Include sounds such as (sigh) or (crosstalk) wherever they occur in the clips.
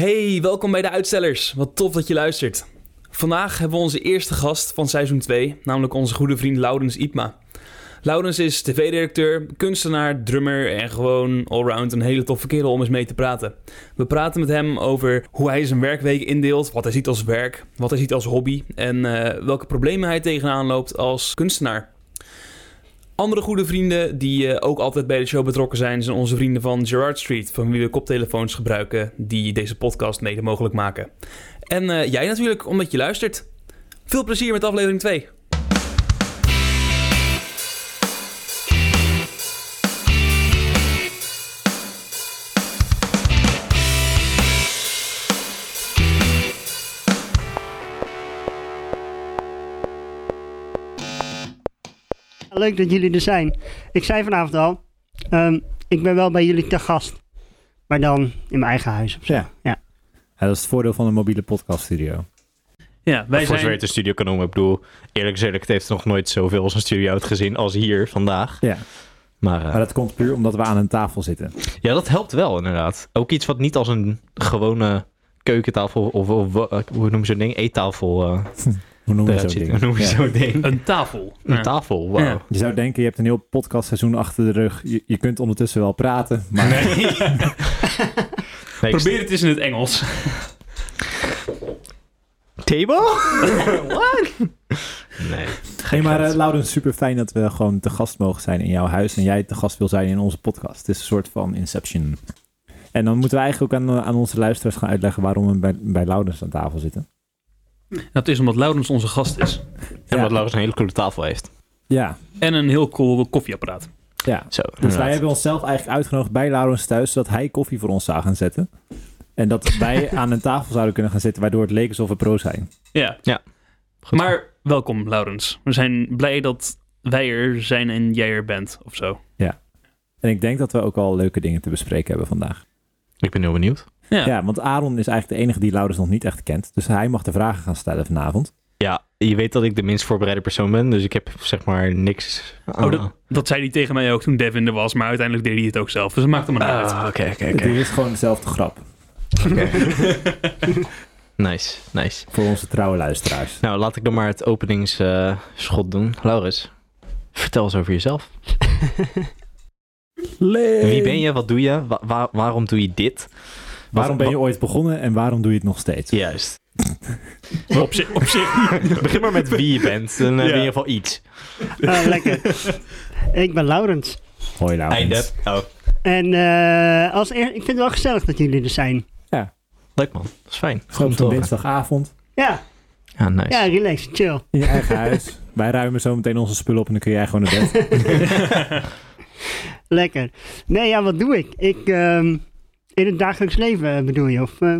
Hey, welkom bij de Uitstellers. Wat tof dat je luistert. Vandaag hebben we onze eerste gast van seizoen 2, namelijk onze goede vriend Laurens Ipma. Laurens is tv-directeur, kunstenaar, drummer en gewoon allround een hele toffe kerel om eens mee te praten. We praten met hem over hoe hij zijn werkweek indeelt, wat hij ziet als werk, wat hij ziet als hobby en eh, welke problemen hij tegenaan loopt als kunstenaar. Andere goede vrienden die uh, ook altijd bij de show betrokken zijn, zijn onze vrienden van Gerard Street, van wie we koptelefoons gebruiken die deze podcast mede mogelijk maken. En uh, jij natuurlijk, omdat je luistert. Veel plezier met aflevering 2. Leuk dat jullie er zijn. Ik zei vanavond al, um, ik ben wel bij jullie te gast. Maar dan in mijn eigen huis of zo. Ja. ja. ja dat is het voordeel van een mobiele podcaststudio. Ja, wij voor zover het een studio kan noemen. Ik bedoel, eerlijk gezegd, het heeft nog nooit zoveel als een studio uitgezien als hier vandaag. Ja. Maar, uh, maar dat komt puur omdat we aan een tafel zitten. Ja, dat helpt wel inderdaad. Ook iets wat niet als een gewone keukentafel of, of, of hoe noemen ze zo'n ding? Eettafel uh, (laughs) Hoe noem je zo'n ding? Hoe noem je Ja. zo'n ding? Een tafel. Een tafel, wauw. Ja. Je zou denken, je hebt een heel podcastseizoen achter de rug. Je, je kunt ondertussen wel praten. Maar Nee. (laughs) Probeer het eens in het Engels. Table? (laughs) What? Nee. Nee, maar uh, Laurens, super fijn dat we gewoon te gast mogen zijn in jouw huis. En jij te gast wil zijn in onze podcast. Het is een soort van Inception. En dan moeten we eigenlijk ook aan, aan onze luisteraars gaan uitleggen waarom we bij, bij Laurens aan tafel zitten. Dat is omdat Laurens onze gast is. En Ja. wat Laurens een hele coole tafel heeft. Ja, En een heel cool koffieapparaat. ja. Zo, Dus inderdaad. wij hebben onszelf eigenlijk uitgenodigd bij Laurens thuis, zodat hij koffie voor ons zou gaan zetten. En dat wij (laughs) aan een tafel zouden kunnen gaan zitten, waardoor het leek alsof we pro zijn. Ja. Ja. Goed. Maar welkom, Laurens. We zijn blij dat wij er zijn en jij er bent, of zo. En ik denk dat we ook al leuke dingen te bespreken hebben vandaag. Ik ben heel benieuwd. Ja. Ja, want Aaron is eigenlijk de enige die Laurens nog niet echt kent. Dus hij mag de vragen gaan stellen vanavond. Ja, je weet dat ik de minst voorbereide persoon ben, dus ik heb zeg maar niks. Oh, dat, dat zei hij tegen mij ook toen Devin er was, maar uiteindelijk deed hij het ook zelf. Dus dat maakt hem maar niet uit. Ah, oké, oké, Het oké. is gewoon dezelfde grap. (laughs) Nice, nice. voor onze trouwe luisteraars. Nou, laat ik dan maar het openingsschot doen. Laurens, vertel eens over jezelf. Wie ben je? Wat doe je? Wa- wa- waarom doe je dit? Waarom ben je ooit begonnen en waarom doe je het nog steeds? Juist. (laughs) Op, zich, op zich. (laughs) Begin maar met wie je bent. Dan heb je Ja. in ieder geval iets. (laughs) Ah, lekker. ik ben Laurens. Hoi Laurens. Einde. Oh, En eh, als eer, ik vind het wel gezellig dat jullie er zijn. leuk man. Dat is fijn. Gewoon op horen. dinsdagavond Ja, Ja, nice. ja relax, chill. in je eigen huis. Wij ruimen zo meteen onze spullen op en dan kun jij gewoon naar bed. Lekker. Nee, ja, wat doe ik? Ik, ehm, in het dagelijks leven eh, bedoel je? Of, eh,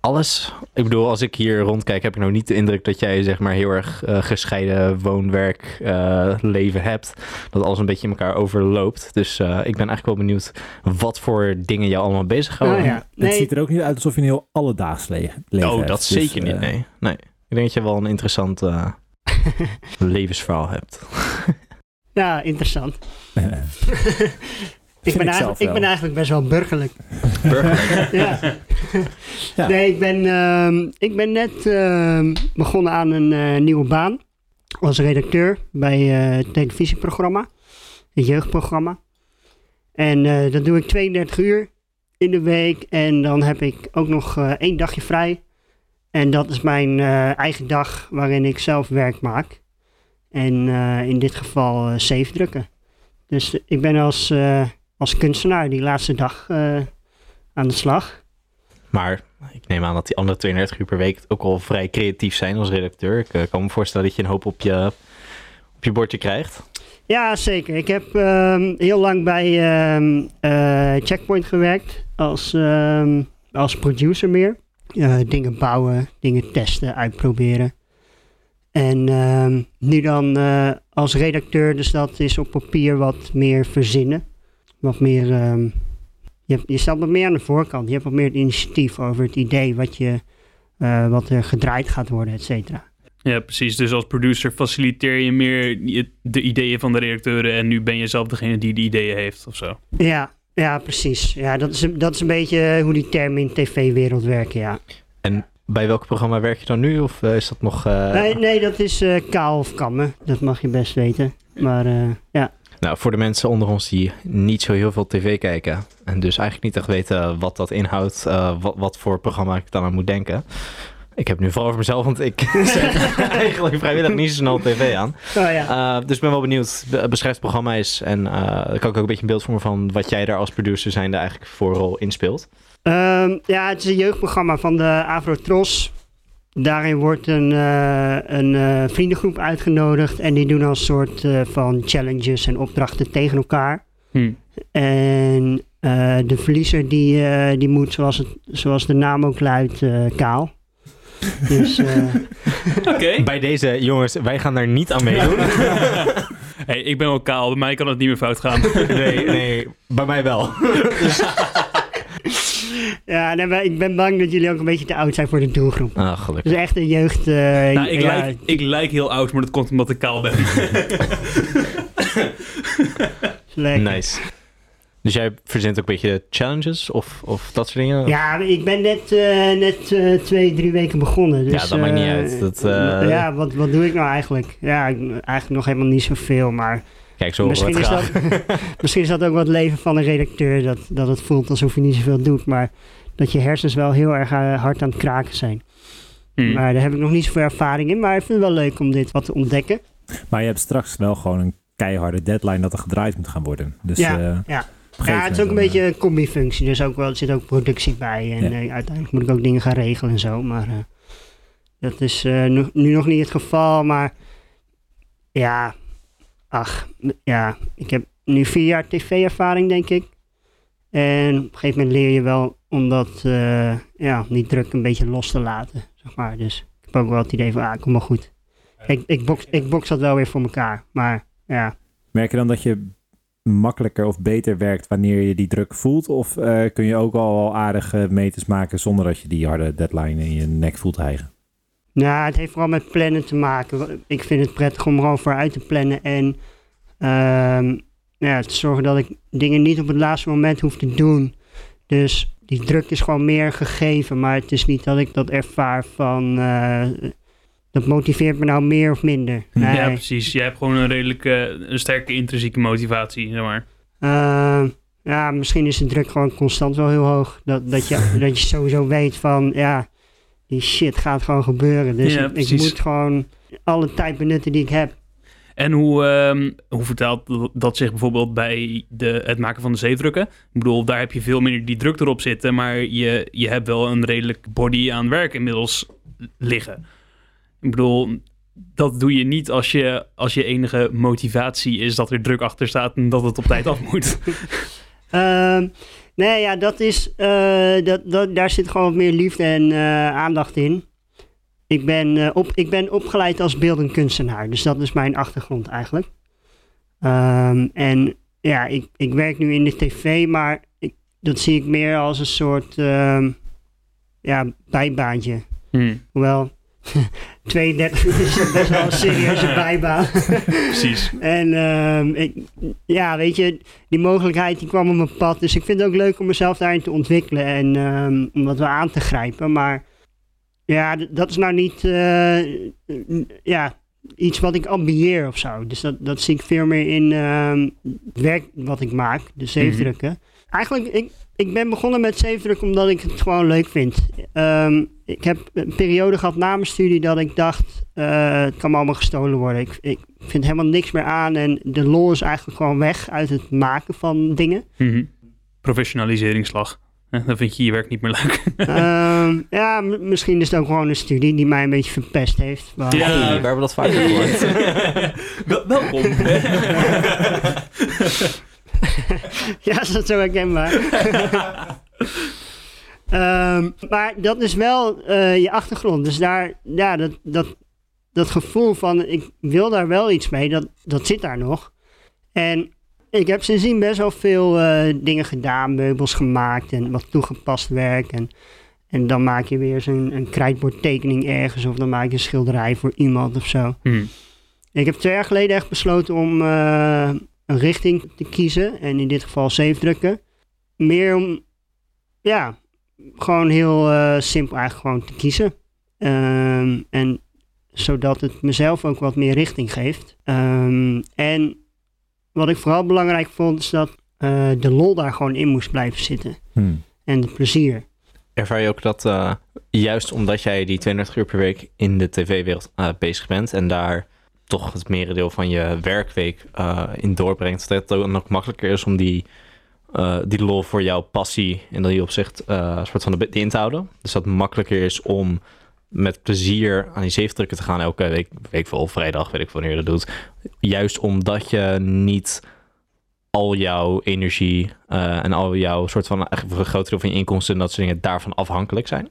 Alles. Ik bedoel, als ik hier rondkijk, heb ik nou niet de indruk dat jij zeg maar heel erg eh, gescheiden woon-werk eh, leven hebt. Dat alles een beetje in elkaar overloopt. Dus eh, ik ben eigenlijk wel benieuwd wat voor dingen jou allemaal bezighouden. Ah, ja. Het ziet er ook niet uit alsof je een heel alledaags le- leven Oh, hebt. dat Dus, zeker niet. Nee. nee. Ik denk dat je wel een interessant eh, (laughs) levensverhaal hebt. ja, interessant. (laughs) (laughs) ik, ben ik zelf ben eigenlijk best wel burgerlijk. Burgerlijk. (laughs) ja. (laughs) Ja. Nee, ik ben, ehm, ik ben net ehm, begonnen aan een eh, nieuwe baan. Als redacteur bij eh, het televisieprogramma. Het jeugdprogramma. En eh, dat doe ik 32 uur in de week. En dan heb ik ook nog eh, één dagje vrij. En dat is mijn eh, eigen dag waarin ik zelf werk maak. En eh, in dit geval eh safe drukken. Dus ik ben als, eh, als kunstenaar die laatste dag eh, aan de slag. Maar ik neem aan dat die andere 32 uur per week ook al vrij creatief zijn als redacteur. Ik eh, kan me voorstellen dat je een hoop op je, op je bordje krijgt. Ja, zeker. Ik heb ehm, heel lang bij ehm, eh, Checkpoint gewerkt als, ehm, als producer meer. Dingen bouwen, dingen testen, uitproberen. En nu dan als redacteur, dus dat is op papier wat meer verzinnen. Wat meer, ehm, je, je staat wat meer aan de voorkant. Je hebt wat meer het initiatief over het idee wat, je, eh, wat er gedraaid gaat worden, et cetera. Ja, precies. Dus als producer faciliteer je meer de ideeën van de redacteuren en nu ben je zelf degene die de ideeën heeft of zo. Ja, Ja, precies. Ja, dat is, dat is een beetje hoe die termen in tv-wereld werken, ja. En bij welk programma werk je dan nu? Of eh, is dat nog... eh, Nee, nee, dat is eh, kaal of kammen. Dat mag je best weten. Maar eh, ja. Nou, voor de mensen onder ons die niet zo heel veel tv kijken... en dus eigenlijk niet echt weten wat dat inhoudt... eh, wat, wat voor programma ik dan aan moet denken... Ik heb nu vooral over mezelf, want ik (laughs) zet (laughs) eigenlijk vrijwillig niet zo snel tv aan. Oh ja. Uh, dus ik ben wel benieuwd. Be- Beschrijf het programma is. En uh, kan ik ook een beetje een beeld vormen van wat jij daar als producer zijnde eigenlijk voor rol inspeelt. Ehm, ja, het is een jeugdprogramma van de Avrotros. Daarin wordt een, uh, een uh, vriendengroep uitgenodigd. En die doen als soort uh, van challenges en opdrachten tegen elkaar. Hm. En uh, de verliezer die, uh, die moet, zoals, het, zoals de naam ook luidt, uh, kaal. (laughs) Dus, okay. Bij deze jongens, wij gaan daar niet aan meedoen. (laughs) hey, ik ben ook kaal, bij mij kan het niet meer fout gaan. nee, nee, bij mij wel. (laughs) Ja, nee, ik ben bang dat jullie ook een beetje te oud zijn voor de doelgroep. Ah, gelukkig. Dus echt een jeugd... Uh, nou, ik, ja, lijk, ik lijk heel oud, maar dat komt omdat ik kaal ben. (laughs) nice. Dus jij verzint ook een beetje challenges of, of dat soort dingen? Ja, ik ben net, uh, net uh, twee, drie weken begonnen. Dus, ja, dat maakt niet uit. Dat, uh... Ja, wat, wat doe ik nou eigenlijk? Ja, eigenlijk nog helemaal niet zoveel, maar... Kijk, zo misschien, is dat, (laughs) misschien is dat ook wat leven van een redacteur, dat, dat het voelt alsof je niet zoveel doet, maar dat je hersens wel heel erg hard aan het kraken zijn. Mm. Maar daar heb ik nog niet zoveel ervaring in, maar ik vind het wel leuk om dit wat te ontdekken. Maar je hebt straks wel gewoon een keiharde deadline dat er gedraaid moet gaan worden. Dus, ja, uh, ja. Ja, het is ook een beetje een combi-functie. Dus ook wel, er zit ook productie bij. En ja. uh, uiteindelijk moet ik ook dingen gaan regelen en zo. Maar uh, dat is uh, nu, nu nog niet het geval. Maar ja, ach, ja, ik heb nu vier jaar tv-ervaring, denk ik. En op een gegeven moment leer je wel om dat, ja, die druk een beetje los te laten, zeg maar. Dus ik heb ook wel het idee van, ah, kom maar goed. Ik, ik, box, ik box dat wel weer voor elkaar, maar ja. Merk je dan dat je makkelijker of beter werkt wanneer je die druk voelt? Of uh, kun je ook al aardige meters maken zonder dat je die harde deadline in je nek voelt hijgen? Nou, het heeft vooral met plannen te maken. Ik vind het prettig om gewoon vooruit te plannen en uh, ja, te zorgen dat ik dingen niet op het laatste moment hoef te doen. Dus die druk is gewoon meer gegeven, maar het is niet dat ik dat ervaar van... Uh, dat motiveert me nou meer of minder. Nee. Ja, precies. Jij hebt gewoon een redelijk een sterke intrinsieke motivatie, zeg maar. Uh, ja, misschien is de druk gewoon constant wel heel hoog. Dat, dat, je, (laughs) dat je sowieso weet van, ja, die shit gaat gewoon gebeuren. Dus ja, ik, ik, moet gewoon alle tijd benutten die ik heb. En hoe, um, hoe vertelt dat zich bijvoorbeeld bij de, het maken van de zeefdrukken? Ik bedoel, daar heb je veel minder die druk erop zitten, maar je, je hebt wel een redelijk body aan werk inmiddels liggen. Ik bedoel, dat doe je niet als je, als je enige motivatie is dat er druk achter staat en dat het op tijd af moet. uh, (laughs) (laughs) nee, ja, dat is, uh, dat, dat, daar zit gewoon wat meer liefde en uh, aandacht in. Ik ben, uh, op, ik ben opgeleid als beeldend kunstenaar, dus dat is mijn achtergrond eigenlijk. Um, en ja, ik, ik werk nu in de tv, maar ik, dat zie ik meer als een soort ja, bijbaantje. Hmm. Hoewel, (laughs) 32 is best wel een serieuze (laughs) bijbaan. Precies. (laughs) en um, ik, ja, weet je, die mogelijkheid die kwam op mijn pad. Dus ik vind het ook leuk om mezelf daarin te ontwikkelen en um, om dat wel aan te grijpen. Maar ja, dat is nou niet uh, ja, iets wat ik ambieer of zo. Dus dat, dat zie ik veel meer in um, het werk wat ik maak, de zeefdrukken. Mm -hmm. Eigenlijk, ik, ik ben begonnen met zeefdruk omdat ik het gewoon leuk vind. Um, ik heb een periode gehad na mijn studie dat ik dacht, uh, het kan me allemaal gestolen worden. Ik, ik vind helemaal niks meer aan en de lol is eigenlijk gewoon weg uit het maken van dingen. Mm -hmm. Professionaliseringsslag. Dan vind je je werk niet meer leuk. um, (laughs) ja, misschien is het ook gewoon een studie die mij een beetje verpest heeft. Maar... Ja, hey, we hebben dat vaak gehoord. (laughs) Wel, welkom. (laughs) ja, is dat zo herkenbaar? Um, maar dat is wel uh, je achtergrond. Dus daar, ja, dat, dat, dat gevoel van ik wil daar wel iets mee, dat, dat zit daar nog. En ik heb sindsdien best wel veel uh, dingen gedaan, meubels gemaakt en wat toegepast werk. En, en dan maak je weer zo'n een krijtbordtekening ergens of dan maak je een schilderij voor iemand of zo. Hmm. Ik heb twee jaar geleden echt besloten om uh, een richting te kiezen en in dit geval zeefdrukken. meer om, ja, gewoon heel eh, simpel eigenlijk gewoon te kiezen. Ehm, en zodat het mezelf ook wat meer richting geeft. Ehm, en wat ik vooral belangrijk vond, is dat eh, de lol daar gewoon in moest blijven zitten. Hmm. En het plezier. Ervaar je ook dat eh, juist omdat jij die 32 uur per week in de tv-wereld eh, bezig bent en daar toch het merendeel van je werkweek eh, in doorbrengt, dat het dan ook makkelijker is om die, eh, die lol voor jouw passie in die opzicht eh, een soort van de, in te houden? Dus dat het makkelijker is om met plezier aan die zeefdrukken te gaan elke week, week vrijdag, weet ik wanneer je dat doet. Juist omdat je niet al jouw energie eh, en al jouw soort van een groot deel van je inkomsten en dat soort dingen daarvan afhankelijk zijn.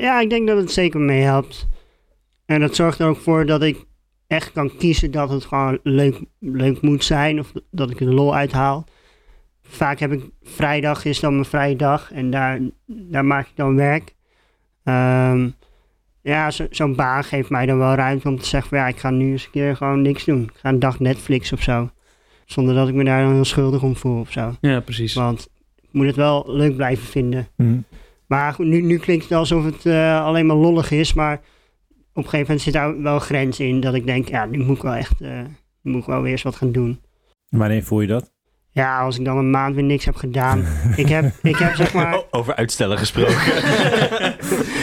Ja, ik denk dat het zeker meehelpt. En dat zorgt er ook voor dat ik echt kan kiezen dat het gewoon leuk, leuk moet zijn. Of dat ik er lol uithaal. Vaak heb ik vrijdag is dan mijn vrije dag. En daar, daar maak ik dan werk. Ehm, ja, zo- zo'n baan geeft mij dan wel ruimte om te zeggen van ja, ik ga nu eens een keer gewoon niks doen. Ik ga een dag Netflix of zo. Zonder dat ik me daar dan heel schuldig om voel of zo. Ja, precies. Want ik moet het wel leuk blijven vinden. Hmm. Maar goed, nu, nu klinkt het alsof het eh, alleen maar lollig is. Maar op een gegeven moment zit daar wel een grens in. Dat ik denk, ja, nu moet ik wel echt, eh, nu moet ik wel weer eens wat gaan doen. Wanneer voel je dat? Ja, als ik dan een maand weer niks heb gedaan. ik, heb, ik heb zeg maar, Oh, (laughs) over uitstellen gesproken.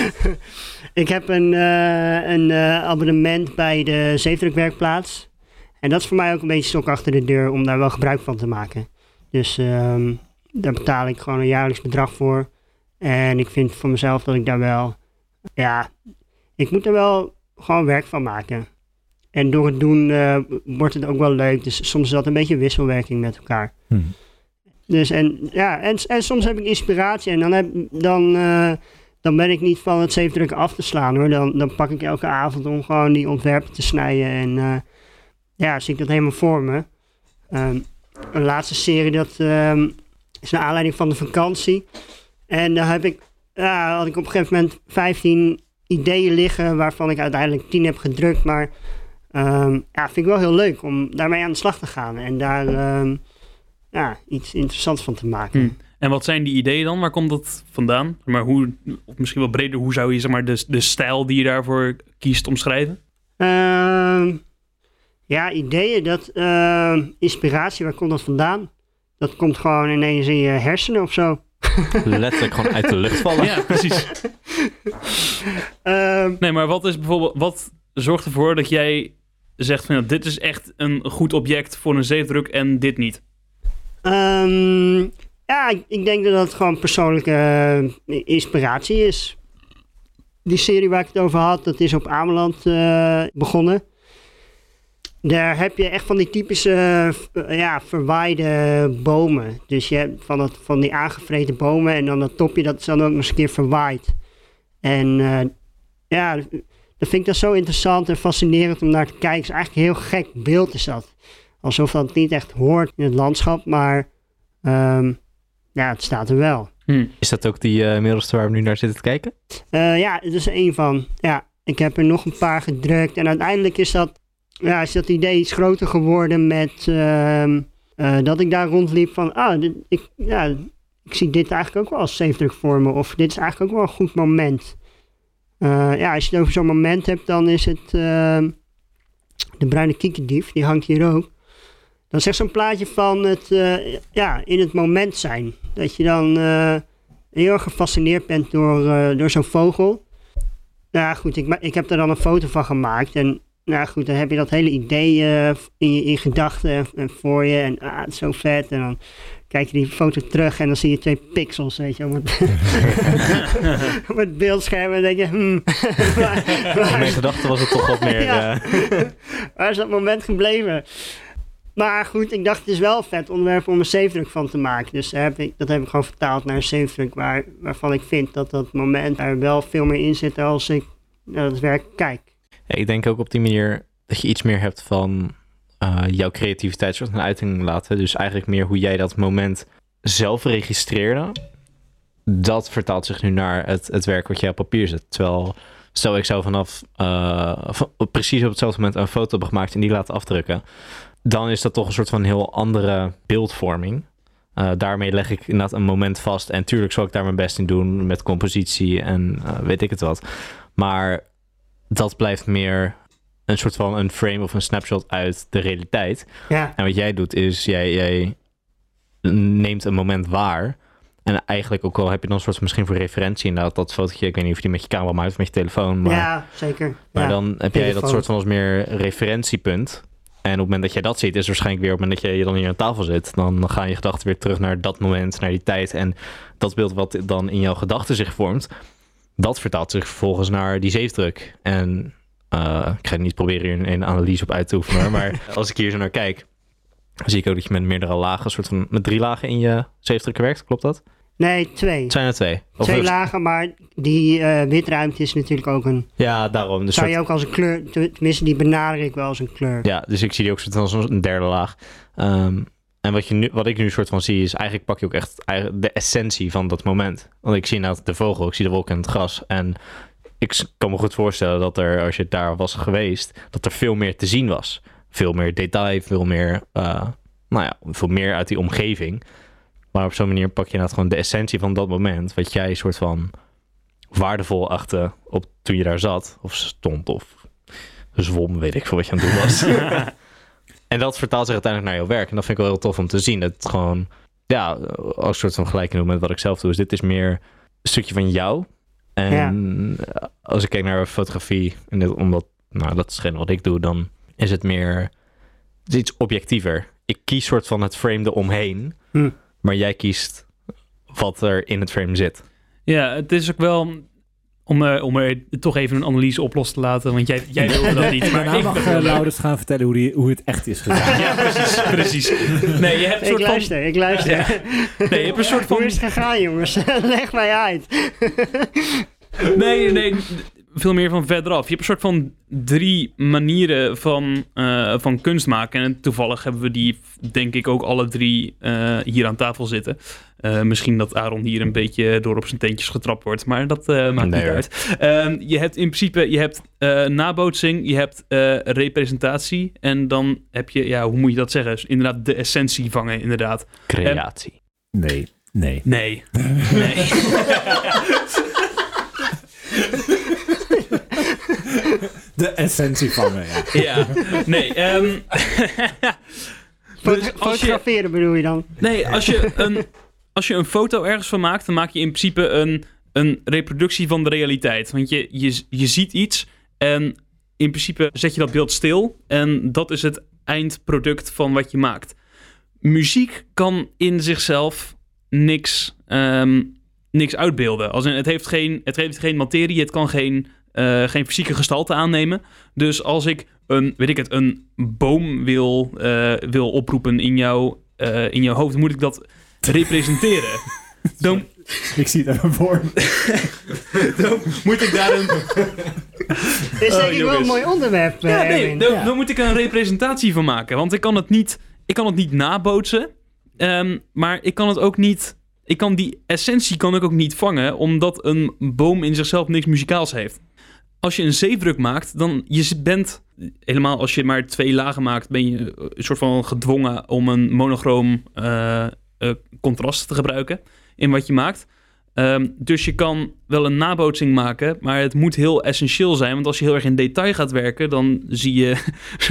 (laughs) ik heb een, eh, een eh, abonnement bij de zeefdrukwerkplaats. En dat is voor mij ook een beetje stok achter de deur om daar wel gebruik van te maken. Dus ehm, daar betaal ik gewoon een jaarlijks bedrag voor. En ik vind voor mezelf dat ik daar wel, ja, ik moet er wel gewoon werk van maken. En door het doen eh, wordt het ook wel leuk. Dus soms is dat een beetje wisselwerking met elkaar. Hmm. Dus en ja, en, en soms heb ik inspiratie en dan, heb, dan, eh, dan ben ik niet van het zeefdrukken af te slaan hoor. Dan, dan pak ik elke avond om gewoon die ontwerpen te snijden en eh, ja, zie ik dat helemaal voor me. Ehm, een laatste serie dat ehm, is naar aanleiding van de vakantie. En daar heb ik, ja, had ik op een gegeven moment 15 ideeën liggen waarvan ik uiteindelijk 10 heb gedrukt. Maar ehm, ja, vind ik wel heel leuk om daarmee aan de slag te gaan en daar ehm, ja, iets interessants van te maken. Hm. En wat zijn die ideeën dan? Waar komt dat vandaan? Maar hoe, of misschien wel breder, hoe zou je zeg maar, de, de stijl die je daarvoor kiest omschrijven? Ehm, ja, ideeën, dat, inspiratie, waar komt dat vandaan? Dat komt gewoon ineens in je hersenen of zo. (laughs) Letterlijk gewoon uit de lucht vallen. Ja, precies. (laughs) Ehm, Nee, maar wat is bijvoorbeeld, wat zorgt ervoor dat jij zegt van ja, dit is echt een goed object voor een zeefdruk en dit niet? Ehm, ja, ik, denk dat dat gewoon persoonlijke eh, inspiratie is. Die serie waar ik het over had, dat is op Ameland eh, begonnen. Daar heb je echt van die typische eh, ja, verwaaide bomen. Dus je hebt van, dat, van die aangevreten bomen en dan dat topje, dat is dan ook nog eens een keer verwaaid. En ja, dat vind ik dat zo interessant en fascinerend om naar te kijken. Het is eigenlijk een heel gek beeld is dat. Alsof dat niet echt hoort in het landschap, maar ehm, ja, het staat er wel. Hm. Is dat ook die eh middelste waar we nu naar zitten te kijken? Eh, ja, het is er één van. Ja, ik heb er nog een paar gedrukt. En uiteindelijk is dat, ja, is dat idee iets groter geworden met ehm, eh, dat ik daar rondliep van, ah, dit, ik, ja, ik zie dit eigenlijk ook wel als zeefdruk voor me. Of dit is eigenlijk ook wel een goed moment. Eh, ja, als je het over zo'n moment hebt, dan is het ehm, de bruine kiekendief, die hangt hier ook. Dan zegt zo'n plaatje van het, eh, ja, in het moment zijn. Dat je dan eh, heel erg gefascineerd bent door, door zo'n vogel. Ja, goed, ik, ik heb er dan een foto van gemaakt. En nou goed, dan heb je dat hele idee in, je- in gedachten en, en voor je. En ah, het is zo vet. En dan kijk je die foto terug en dan zie je twee pixels, weet je, op het, (laughs) op het beeldscherm. En denk je, hmm, (laughs) waar, In waar mijn is, gedachten was het toch wat meer... (laughs) Ja. eh, waar is dat moment gebleven? Maar goed, ik dacht het is wel een vet onderwerp om een zeefdruk van te maken. Dus daar heb ik, dat heb ik gewoon vertaald naar een zeefdruk waar, waarvan ik vind dat dat moment er wel veel meer in zit als ik naar het werk kijk. Ja, ik denk ook op die manier dat je iets meer hebt van eh, jouw creativiteit soort van uiting laten. Dus eigenlijk meer hoe jij dat moment zelf registreerde. Dat vertaalt zich nu naar het, het werk wat jij op papier zet. Terwijl, stel ik zou vanaf eh, precies op hetzelfde moment een foto hebben gemaakt en die laten afdrukken. Dan is dat toch een soort van heel andere beeldvorming. Eh, daarmee leg ik inderdaad een moment vast. En tuurlijk zal ik daar mijn best in doen met compositie en weet ik het wat. Maar dat blijft meer een soort van een frame of een snapshot uit de realiteit. Ja, En wat jij doet is, jij, jij neemt een moment waar. En eigenlijk ook al heb je dan een soort van misschien voor referentie inderdaad dat fotootje. Ik weet niet of je die met je camera maakt of met je telefoon. Maar, ja zeker. maar ja. dan heb jij dat soort van als meer referentiepunt. En op het moment dat jij dat ziet, is waarschijnlijk weer op het moment dat je dan hier aan tafel zit. Dan gaan je gedachten weer terug naar dat moment, naar die tijd. En dat beeld wat dan in jouw gedachten zich vormt, dat vertaalt zich vervolgens naar die zeefdruk. En eh, ik ga niet proberen hier een analyse op uit te oefenen, maar (laughs) als ik hier zo naar kijk, dan zie ik ook dat je met meerdere lagen, soort van met drie lagen in je zeefdruk werkt. Klopt dat? Nee, twee. Het zijn er twee. Of Twee lagen, maar die eh, witruimte is natuurlijk ook een... Ja, daarom. Dus zou soort- je ook als een kleur... Tenminste, die benader ik wel als een kleur. Ja, dus ik zie die ook soort van als een derde laag. Ehm, en wat, je nu, wat ik nu soort van zie, is eigenlijk pak je ook echt eigenlijk de essentie van dat moment. Want ik zie nou de vogel, ik zie de wolken en het gras. En ik kan me goed voorstellen dat er, als je daar was geweest, dat er veel meer te zien was. Veel meer detail, veel meer, eh, nou ja, veel meer uit die omgeving. Maar op zo'n manier pak je inderdaad gewoon de essentie van dat moment, wat jij soort van waardevol achtte op toen je daar zat, of stond, of zwom, weet ik veel wat je aan het doen was. (laughs) en dat vertaalt zich uiteindelijk naar jouw werk. En dat vind ik wel heel tof om te zien. Dat het gewoon, ja, als een soort van gelijking doen met wat ik zelf doe. Dus dit is meer een stukje van jou. En als ik kijk naar fotografie, en dit, omdat, nou, dat is geen wat ik doe, dan is het meer, het is iets objectiever. Ik kies soort van het frame eromheen, Hm. maar jij kiest wat er in het frame zit. Ja, het is ook wel om, eh, om er toch even een analyse op los te laten, want jij, jij wilde dat niet. Maar (laughs) Daarna ik mag uh, Laurens gaan vertellen hoe, die, hoe het echt is gedaan. (laughs) Ja, precies, precies. Nee, je hebt een Ik soort van... luister, ik luister. Nee, je hebt een soort Hoe van... is het gegaan, jongens? (laughs) Leg mij uit. Nee, nee, veel meer van verderaf. Je hebt een soort van drie manieren van, eh, van kunst maken. En toevallig hebben we die, denk ik, ook alle drie eh, hier aan tafel zitten. Eh, misschien dat Aaron hier een beetje door op zijn teentjes getrapt wordt, maar dat eh, maakt Nee, niet hoor. uit. Ehm, je hebt in principe je hebt, eh, nabootsing, je hebt eh, representatie en dan heb je, ja, hoe moet je dat zeggen? Dus inderdaad de essentie vangen, inderdaad. Creatie. Nee, nee. Nee. (laughs) Nee. De essentie van me, ja. ja. Nee. ehm, (laughs) dus je, Fotograferen bedoel je dan? nee, als je, (laughs) een, als je een foto ergens van maakt, dan maak je in principe een, een reproductie van de realiteit. Want je, je, je ziet iets en in principe zet je dat beeld stil. En dat is het eindproduct van wat je maakt. Muziek kan in zichzelf niks, ehm, niks uitbeelden. Als in, het, heeft geen, het heeft geen materie, het kan geen, eh, geen fysieke gestalte aannemen. Dus als ik een, weet ik het, een boom wil, eh, wil oproepen in, jouw eh, in jouw hoofd, moet ik dat representeren. (laughs) Dan, Ik zie het even voor me. dan moet ik daar een, Dit (laughs) is Oh, denk ik wel een mooi onderwerp, eh, Ja, nee, dan, Ja. dan moet ik er een representatie van maken. Want ik kan het niet, ik kan het niet nabootsen. Ehm, maar ik kan het ook niet. Ik kan die essentie kan ik ook niet vangen, omdat een boom in zichzelf niks muzikaals heeft. Als je een zeefdruk maakt, dan je bent helemaal als je maar twee lagen maakt, ben je een soort van gedwongen om een monochroom eh, eh, contrast te gebruiken in wat je maakt. Ehm, dus je kan wel een nabootsing maken, maar het moet heel essentieel zijn. Want als je heel erg in detail gaat werken, dan zie je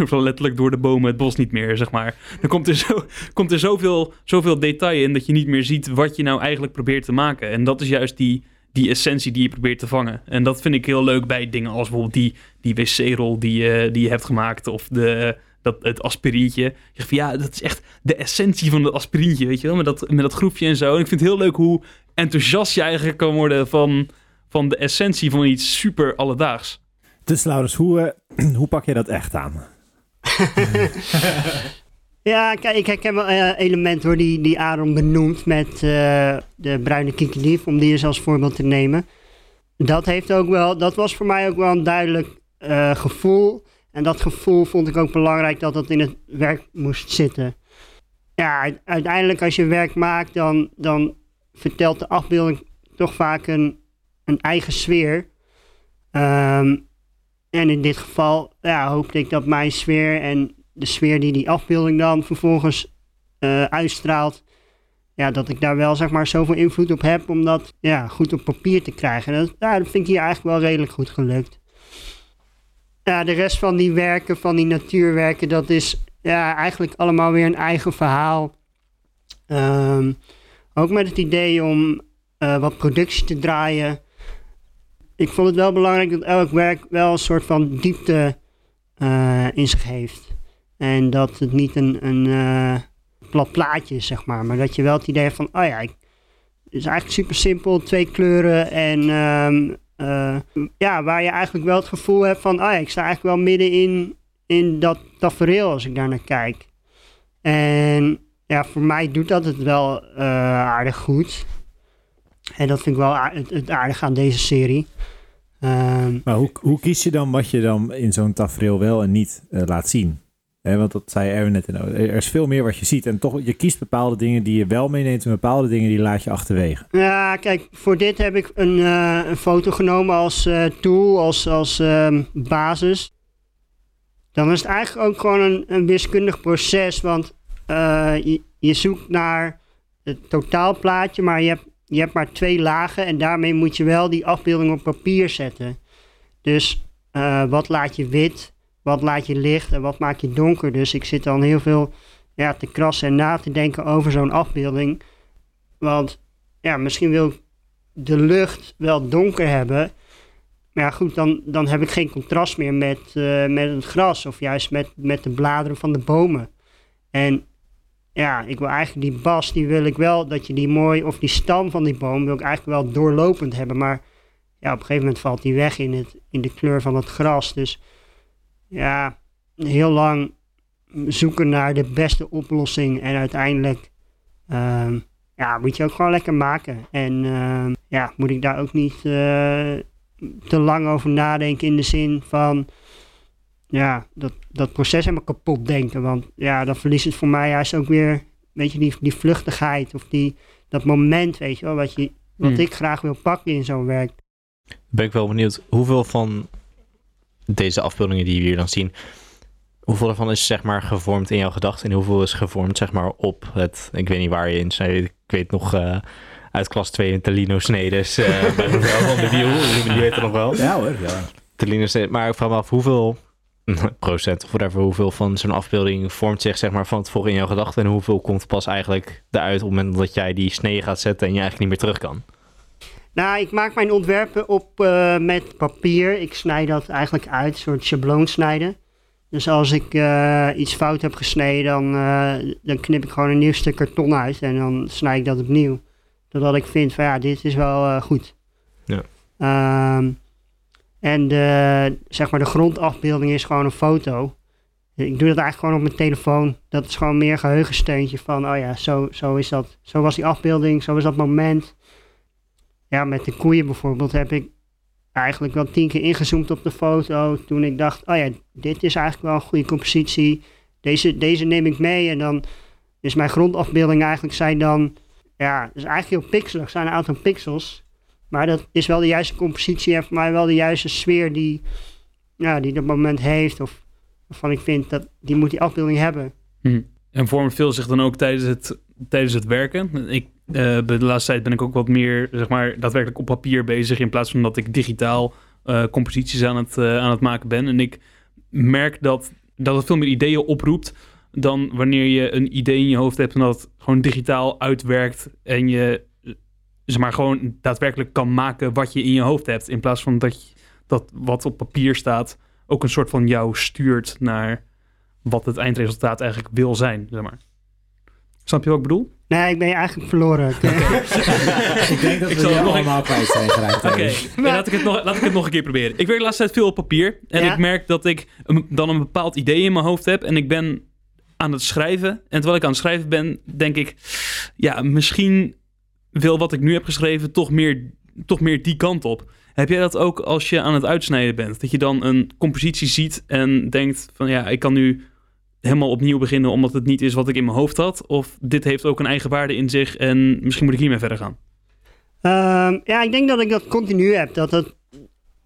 (laughs) letterlijk door de bomen het bos niet meer, zeg maar. Dan komt er, zo, (laughs) komt er zoveel, zoveel detail in dat je niet meer ziet wat je nou eigenlijk probeert te maken. En dat is juist die, die essentie die je probeert te vangen. En dat vind ik heel leuk bij dingen als bijvoorbeeld die, die wc-rol die, je die je hebt gemaakt. Of de, dat, het aspirientje. Je zegt van ja, dat is echt de essentie van het aspirientje, weet je wel. Met dat, met dat groefje en zo. En ik vind het heel leuk hoe enthousiast je eigenlijk kan worden van, van de essentie van iets super alledaags. Dus Laurens, hoe, eh, (clears throat) hoe pak je dat echt aan? (laughs) Ja, kijk, ik herken wel eh, elementen hoor, die, die Aaron benoemt met eh, de bruine kiekendief, om die eens als voorbeeld te nemen. Dat, heeft ook wel, dat was voor mij ook wel een duidelijk eh, gevoel. En dat gevoel vond ik ook belangrijk dat dat in het werk moest zitten. Ja, uiteindelijk als je werk maakt, dan, dan vertelt de afbeelding toch vaak een, een eigen sfeer. Ehm, en in dit geval ja, hoopte ik dat mijn sfeer en de sfeer die die afbeelding dan vervolgens eh, uitstraalt, ja, dat ik daar wel zeg maar zoveel invloed op heb om dat ja, goed op papier te krijgen. Ja, dat vind ik hier eigenlijk wel redelijk goed gelukt. Ja, de rest van die werken, van die natuurwerken, dat is ja, eigenlijk allemaal weer een eigen verhaal. Ehm, ook met het idee om eh, wat productie te draaien. Ik vond het wel belangrijk dat elk werk wel een soort van diepte eh, in zich heeft. En dat het niet een, een eh, plat plaatje is, zeg maar. Maar dat je wel het idee hebt van, oh ja, ik, het is eigenlijk super simpel, twee kleuren. En ehm, eh, ja, waar je eigenlijk wel het gevoel hebt van, oh ja, ik sta eigenlijk wel midden in, in dat tafereel als ik daar naar kijk. En ja, voor mij doet dat het wel eh, aardig goed. En dat vind ik wel het, aardige aan deze serie. Ehm, Maar hoe, hoe kies je dan wat je dan in zo'n tafereel wel en niet laat zien? Want dat zei Erwin net. in- Er is veel meer wat je ziet. En toch, je kiest bepaalde dingen die je wel meeneemt... en bepaalde dingen die laat je achterwege. Ja, kijk, voor dit heb ik een, eh, een foto genomen als eh, tool, als, als ehm, basis. Dan is het eigenlijk ook gewoon een, een wiskundig proces, want eh, je, je zoekt naar het totaalplaatje, maar je hebt, je hebt maar twee lagen en daarmee moet je wel die afbeelding op papier zetten. Dus wat laat je wit, wat laat je licht en wat maak je donker. Dus ik zit dan heel veel ja, te krassen en na te denken over zo'n afbeelding. Want ja, misschien wil ik de lucht wel donker hebben. Maar ja, goed, dan, dan heb ik geen contrast meer met, eh, met het gras of juist met, met de bladeren van de bomen. En ja, ik wil eigenlijk die bas, die wil ik wel, dat je die mooi, of die stam van die boom wil ik eigenlijk wel doorlopend hebben. Maar ja, op een gegeven moment valt die weg in, het, in de kleur van het gras. Dus ja, heel lang zoeken naar de beste oplossing en uiteindelijk ehm, ja, moet je ook gewoon lekker maken. En ehm, ja, moet ik daar ook niet eh, te lang over nadenken in de zin van ja, dat, dat proces helemaal kapot denken. Want ja, dan verliest het voor mij juist ook weer, weet je, die, die vluchtigheid of die, dat moment, weet je wel, wat, je, wat Hmm. ik graag wil pakken in zo'n werk. Ben ik wel benieuwd, hoeveel van deze afbeeldingen die we hier dan zien, hoeveel ervan is zeg maar gevormd in jouw gedachten en hoeveel is gevormd zeg maar op het, ik weet niet waar je in snijdt, ik weet nog eh, uit klas 2 in Talino Snedes, (laughs) bij mevrouw van de Wiel, jullie weten nog wel. Ja hoor, ja. Talino Snedes, maar ik vraag me af hoeveel (laughs) procent of whatever, hoeveel van zo'n afbeelding vormt zich zeg maar van tevoren in jouw gedachten en hoeveel komt pas eigenlijk eruit op het moment dat jij die snee gaat zetten en je eigenlijk niet meer terug kan. Nou, ik maak mijn ontwerpen op eh, met papier. Ik snij dat eigenlijk uit, een soort schabloon snijden. Dus als ik eh, iets fout heb gesneden, dan, eh, dan knip ik gewoon een nieuw stuk karton uit en dan snij ik dat opnieuw. Totdat ik vind van ja, dit is wel goed. Ja. Ehm, en de, zeg maar de grondafbeelding is gewoon een foto. Ik doe dat eigenlijk gewoon op mijn telefoon. Dat is gewoon meer geheugensteuntje van, oh ja, zo, zo is dat. Zo was die afbeelding, zo was dat moment. Ja, met de koeien bijvoorbeeld heb ik eigenlijk wel tien keer ingezoomd op de foto. Toen ik dacht, oh ja, dit is eigenlijk wel een goede compositie. Deze, deze neem ik mee. En dan is mijn grondafbeelding eigenlijk zijn dan, ja, is eigenlijk heel pixelig. zijn een aantal pixels. Maar dat is wel de juiste compositie en voor mij wel de juiste sfeer die, ja, die dat moment heeft. Of waarvan ik vind dat die moet die afbeelding hebben. Hm. En vormt veel zich dan ook tijdens het, tijdens het werken. Ik, de laatste tijd ben ik ook wat meer, zeg maar, daadwerkelijk op papier bezig. In plaats van dat ik digitaal eh, composities aan het, eh, aan het maken ben. En ik merk dat, dat het veel meer ideeën oproept dan wanneer je een idee in je hoofd hebt en dat gewoon digitaal uitwerkt. En je, eh, zeg maar, gewoon daadwerkelijk kan maken wat je in je hoofd hebt. In plaats van dat, je, dat wat op papier staat ook een soort van jou stuurt naar wat het eindresultaat eigenlijk wil zijn, zeg maar. Snap je wat ik bedoel? Nee, ik ben je eigenlijk verloren. (laughs) ik denk dat Ik we zal het nog allemaal kwijt zijn geraakt. Oké, ja, laat, ik het nog, laat ik het nog een keer proberen. Ik werk de laatste tijd veel op papier. En Ja. ik merk dat ik een- dan een bepaald idee in mijn hoofd heb. En ik ben aan het schrijven. En terwijl ik aan het schrijven ben, denk ik... Ja, misschien wil wat ik nu heb geschreven toch meer, toch meer die kant op. Heb jij dat ook als je aan het uitsnijden bent? Dat je dan een compositie ziet en denkt van... Ja, ik kan nu helemaal opnieuw beginnen omdat het niet is wat ik in mijn hoofd had? Of dit heeft ook een eigen waarde in zich en misschien moet ik hiermee verder gaan? Ehm, ja, ik denk dat ik dat continu heb. Dat het,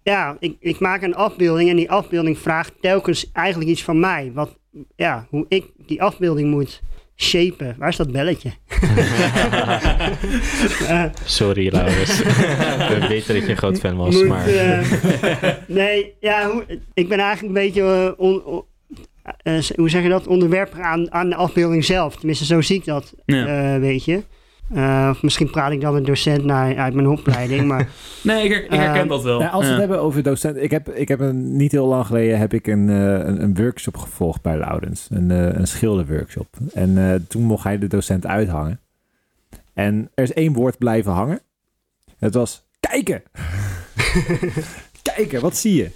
ja, ik, ik maak een afbeelding en die afbeelding vraagt telkens eigenlijk iets van mij. Wat, ja, hoe ik die afbeelding moet shapen. Waar is dat belletje? (laughs) Eh, Sorry, Laurens. We weten dat je een groot fan was, moet, maar... eh, nee, ja, hoe, ik ben eigenlijk een beetje, eh, on- on- eh, hoe zeg je dat, onderwerpig aan, aan de afbeelding zelf. Tenminste, zo zie ik dat, Ja. eh, weet je. Eh, of misschien praat ik dan een docent naar, uit mijn opleiding, maar (laughs) Nee, ik, her- ik herken dat wel. Ja, als we Ja. het hebben over docenten. Ik heb, ik heb een, niet heel lang geleden heb ik een, eh, een, een workshop gevolgd bij Laurens. Een, eh, een schilderworkshop. En eh, toen mocht hij de docent uithangen. En er is één woord blijven hangen. Het was kijken. (laughs) (laughs) kijken, wat zie je?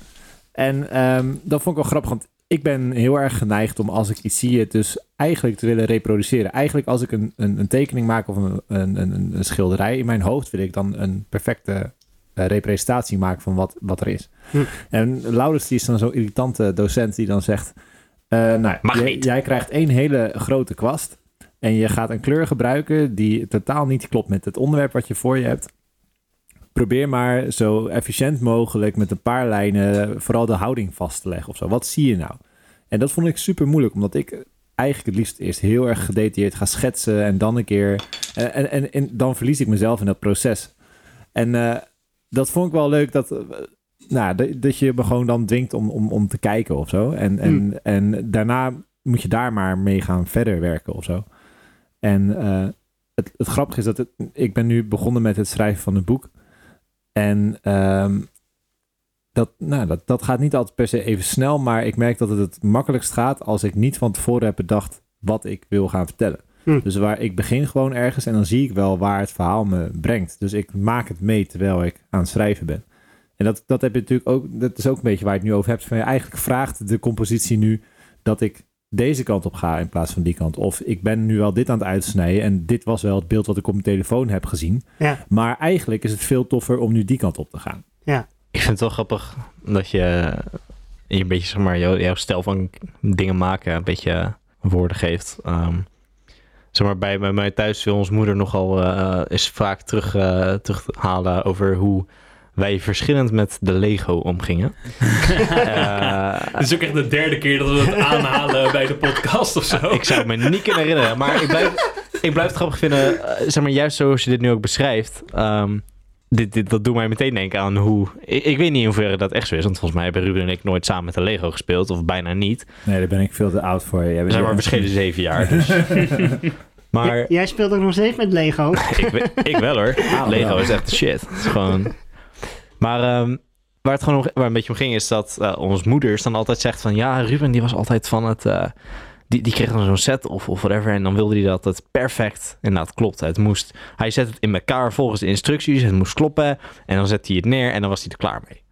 En ehm, dat vond ik wel grappig, want ik ben heel erg geneigd om als ik iets zie, het dus eigenlijk te willen reproduceren. Eigenlijk als ik een, een, een tekening maak of een, een, een, een schilderij in mijn hoofd, wil ik dan een perfecte eh, representatie maken van wat, wat er is. Hm. En Laurens die is dan zo'n irritante docent die dan zegt... eh, nou, jij, niet. jij krijgt één hele grote kwast en je gaat een kleur gebruiken die totaal niet klopt met het onderwerp wat je voor je hebt. Probeer maar zo efficiënt mogelijk met een paar lijnen vooral de houding vast te leggen of zo. Wat zie je nou? En dat vond ik super moeilijk, omdat ik eigenlijk het liefst eerst heel erg gedetailleerd ga schetsen en dan een keer... En, en, en, en dan verlies ik mezelf in dat proces. En eh, dat vond ik wel leuk dat, eh, nou, dat, je me gewoon dan dwingt om, om, om te kijken of zo. En, en, en daarna moet je daar maar mee gaan verder werken of zo. En eh, het, het grappige is dat het, ik ben nu begonnen met het schrijven van een boek. En ehm, dat, nou, dat, dat gaat niet altijd per se even snel, maar ik merk dat het het makkelijkst gaat als ik niet van tevoren heb bedacht wat ik wil gaan vertellen. Hm. Dus waar ik begin gewoon ergens en dan zie ik wel waar het verhaal me brengt. Dus ik maak het mee terwijl ik aan het schrijven ben. En dat, dat heb je natuurlijk ook, dat is ook een beetje waar je het nu over hebt. Van, ja, eigenlijk vraagt de compositie nu dat ik deze kant op ga in plaats van die kant. Of ik ben nu wel dit aan het uitsnijden en dit was wel het beeld wat ik op mijn telefoon heb gezien. ja, Maar eigenlijk is het veel toffer om nu die kant op te gaan. Ik vind het wel grappig dat je, je een beetje, zeg maar, jouw, jouw stijl van dingen maken een beetje woorden geeft. Ehm, zeg maar, bij, bij mij thuis wil ons moeder nogal eh is vaak terug, eh, terughalen over hoe wij verschillend met de Lego omgingen. (laughs) Eh, Het is ook echt de derde keer dat we het aanhalen (laughs) bij de podcast of zo. ik zou het me niet kunnen herinneren, maar ik blijf, ik blijf het grappig vinden, eh, zeg maar, juist zoals je dit nu ook beschrijft. ehm, dit, dit, dat doet mij meteen denken aan hoe... Ik, ik weet niet in hoeverre dat echt zo is, want volgens mij hebben Ruben en ik nooit samen met de Lego gespeeld, of bijna niet. Nee, daar ben ik veel te oud voor. Jij We bent- zijn maar verschillende zeven jaar, (laughs) dus... maar J- jij speelt ook nog steeds met Lego. ik, ik wel hoor. Ah, Lego wel. is echt shit. Het is gewoon... Maar ehm, waar het gewoon waar een beetje om ging is dat eh onze moeders dan altijd zegt van... Ja, Ruben die was altijd van het... eh, die, die kreeg dan zo'n set of, of whatever. En dan wilde hij dat het perfect... Inderdaad, klopt. Het moest... Hij zet het in elkaar volgens de instructies. Het moest kloppen. En dan zet hij het neer en dan was hij er klaar mee.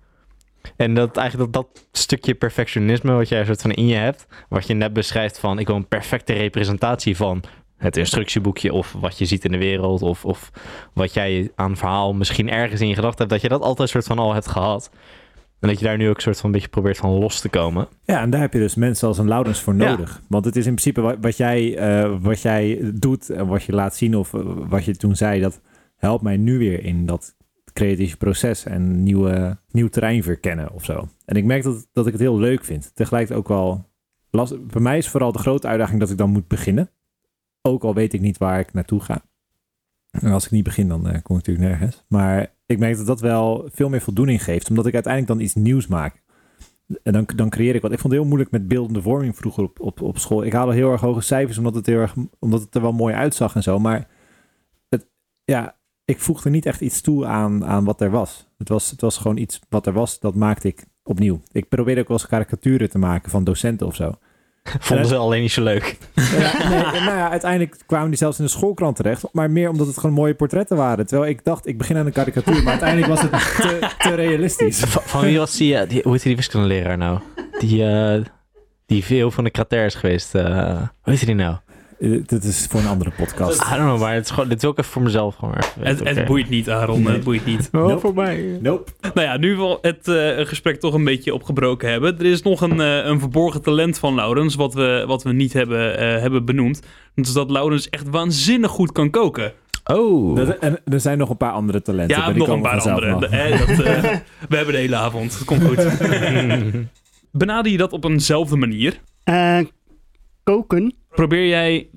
En dat eigenlijk dat, dat stukje perfectionisme wat jij soort van in je hebt... Wat je net beschrijft van... Ik wil een perfecte representatie van het instructieboekje... Of wat je ziet in de wereld. Of, of wat jij aan verhaal misschien ergens in je gedachten hebt, dat je dat altijd soort van al hebt gehad. En dat je daar nu ook soort van een beetje probeert van los te komen. Ja, en daar heb je dus mensen als een Laurens voor Ja. nodig. Want het is in principe wat, wat, jij, eh, wat jij doet en wat je laat zien of eh, wat je toen zei, dat helpt mij nu weer in dat creatieve proces en nieuwe, nieuw terrein verkennen of zo. En ik merk dat, dat ik het heel leuk vind. Tegelijkertijd ook wel lastig. Bij mij is vooral de grote uitdaging dat ik dan moet beginnen. Ook al weet ik niet waar ik naartoe ga. En als ik niet begin, dan eh, kom ik natuurlijk nergens. Maar ik merk dat dat wel veel meer voldoening geeft, omdat ik uiteindelijk dan iets nieuws maak. En dan, dan creëer ik wat. Ik vond het heel moeilijk met beeldende vorming vroeger op, op, op school. Ik haalde heel erg hoge cijfers omdat het, erg, omdat het er wel mooi uitzag en zo. Maar het, ja, ik voegde niet echt iets toe aan, aan wat er was. Het, was. het was gewoon iets wat er was, dat maakte ik opnieuw. Ik probeerde ook wel eens karikaturen te maken van docenten of zo. (laughs) Vonden ze alleen niet zo leuk. Ja, nee, (laughs) nou ja, uiteindelijk kwamen die zelfs in de schoolkrant terecht. Maar meer omdat het gewoon mooie portretten waren. Terwijl ik dacht, ik begin aan een karikatuur. Maar uiteindelijk was het te, te realistisch. (laughs) Van, van wie was die, eh, die, hoe heet die wiskundeleraar nou? Die, eh, die veel van de krater is geweest. eh hoe heet die nou? Eh, Dit is voor een andere podcast. I don't know, maar het is gewoon, dit wil ik even voor mezelf gewoon Het, het boeit niet, Aaron. Nee. Het boeit niet. (laughs) Wel Nope. voor mij. Nope. Nou ja, nu we het eh, gesprek toch een beetje opgebroken hebben. Er is nog een, eh, een verborgen talent van Laurens, wat we, wat we niet hebben, eh, hebben benoemd. Dat is dat Laurens echt waanzinnig goed kan koken. Oh. Dat- en er zijn nog een paar andere talenten. Ja, maar die nog een komen paar andere. nog. Dat, (laughs) we hebben de hele avond. Het komt goed. (laughs) Benader je dat op eenzelfde manier? Eh, koken. Probeer jij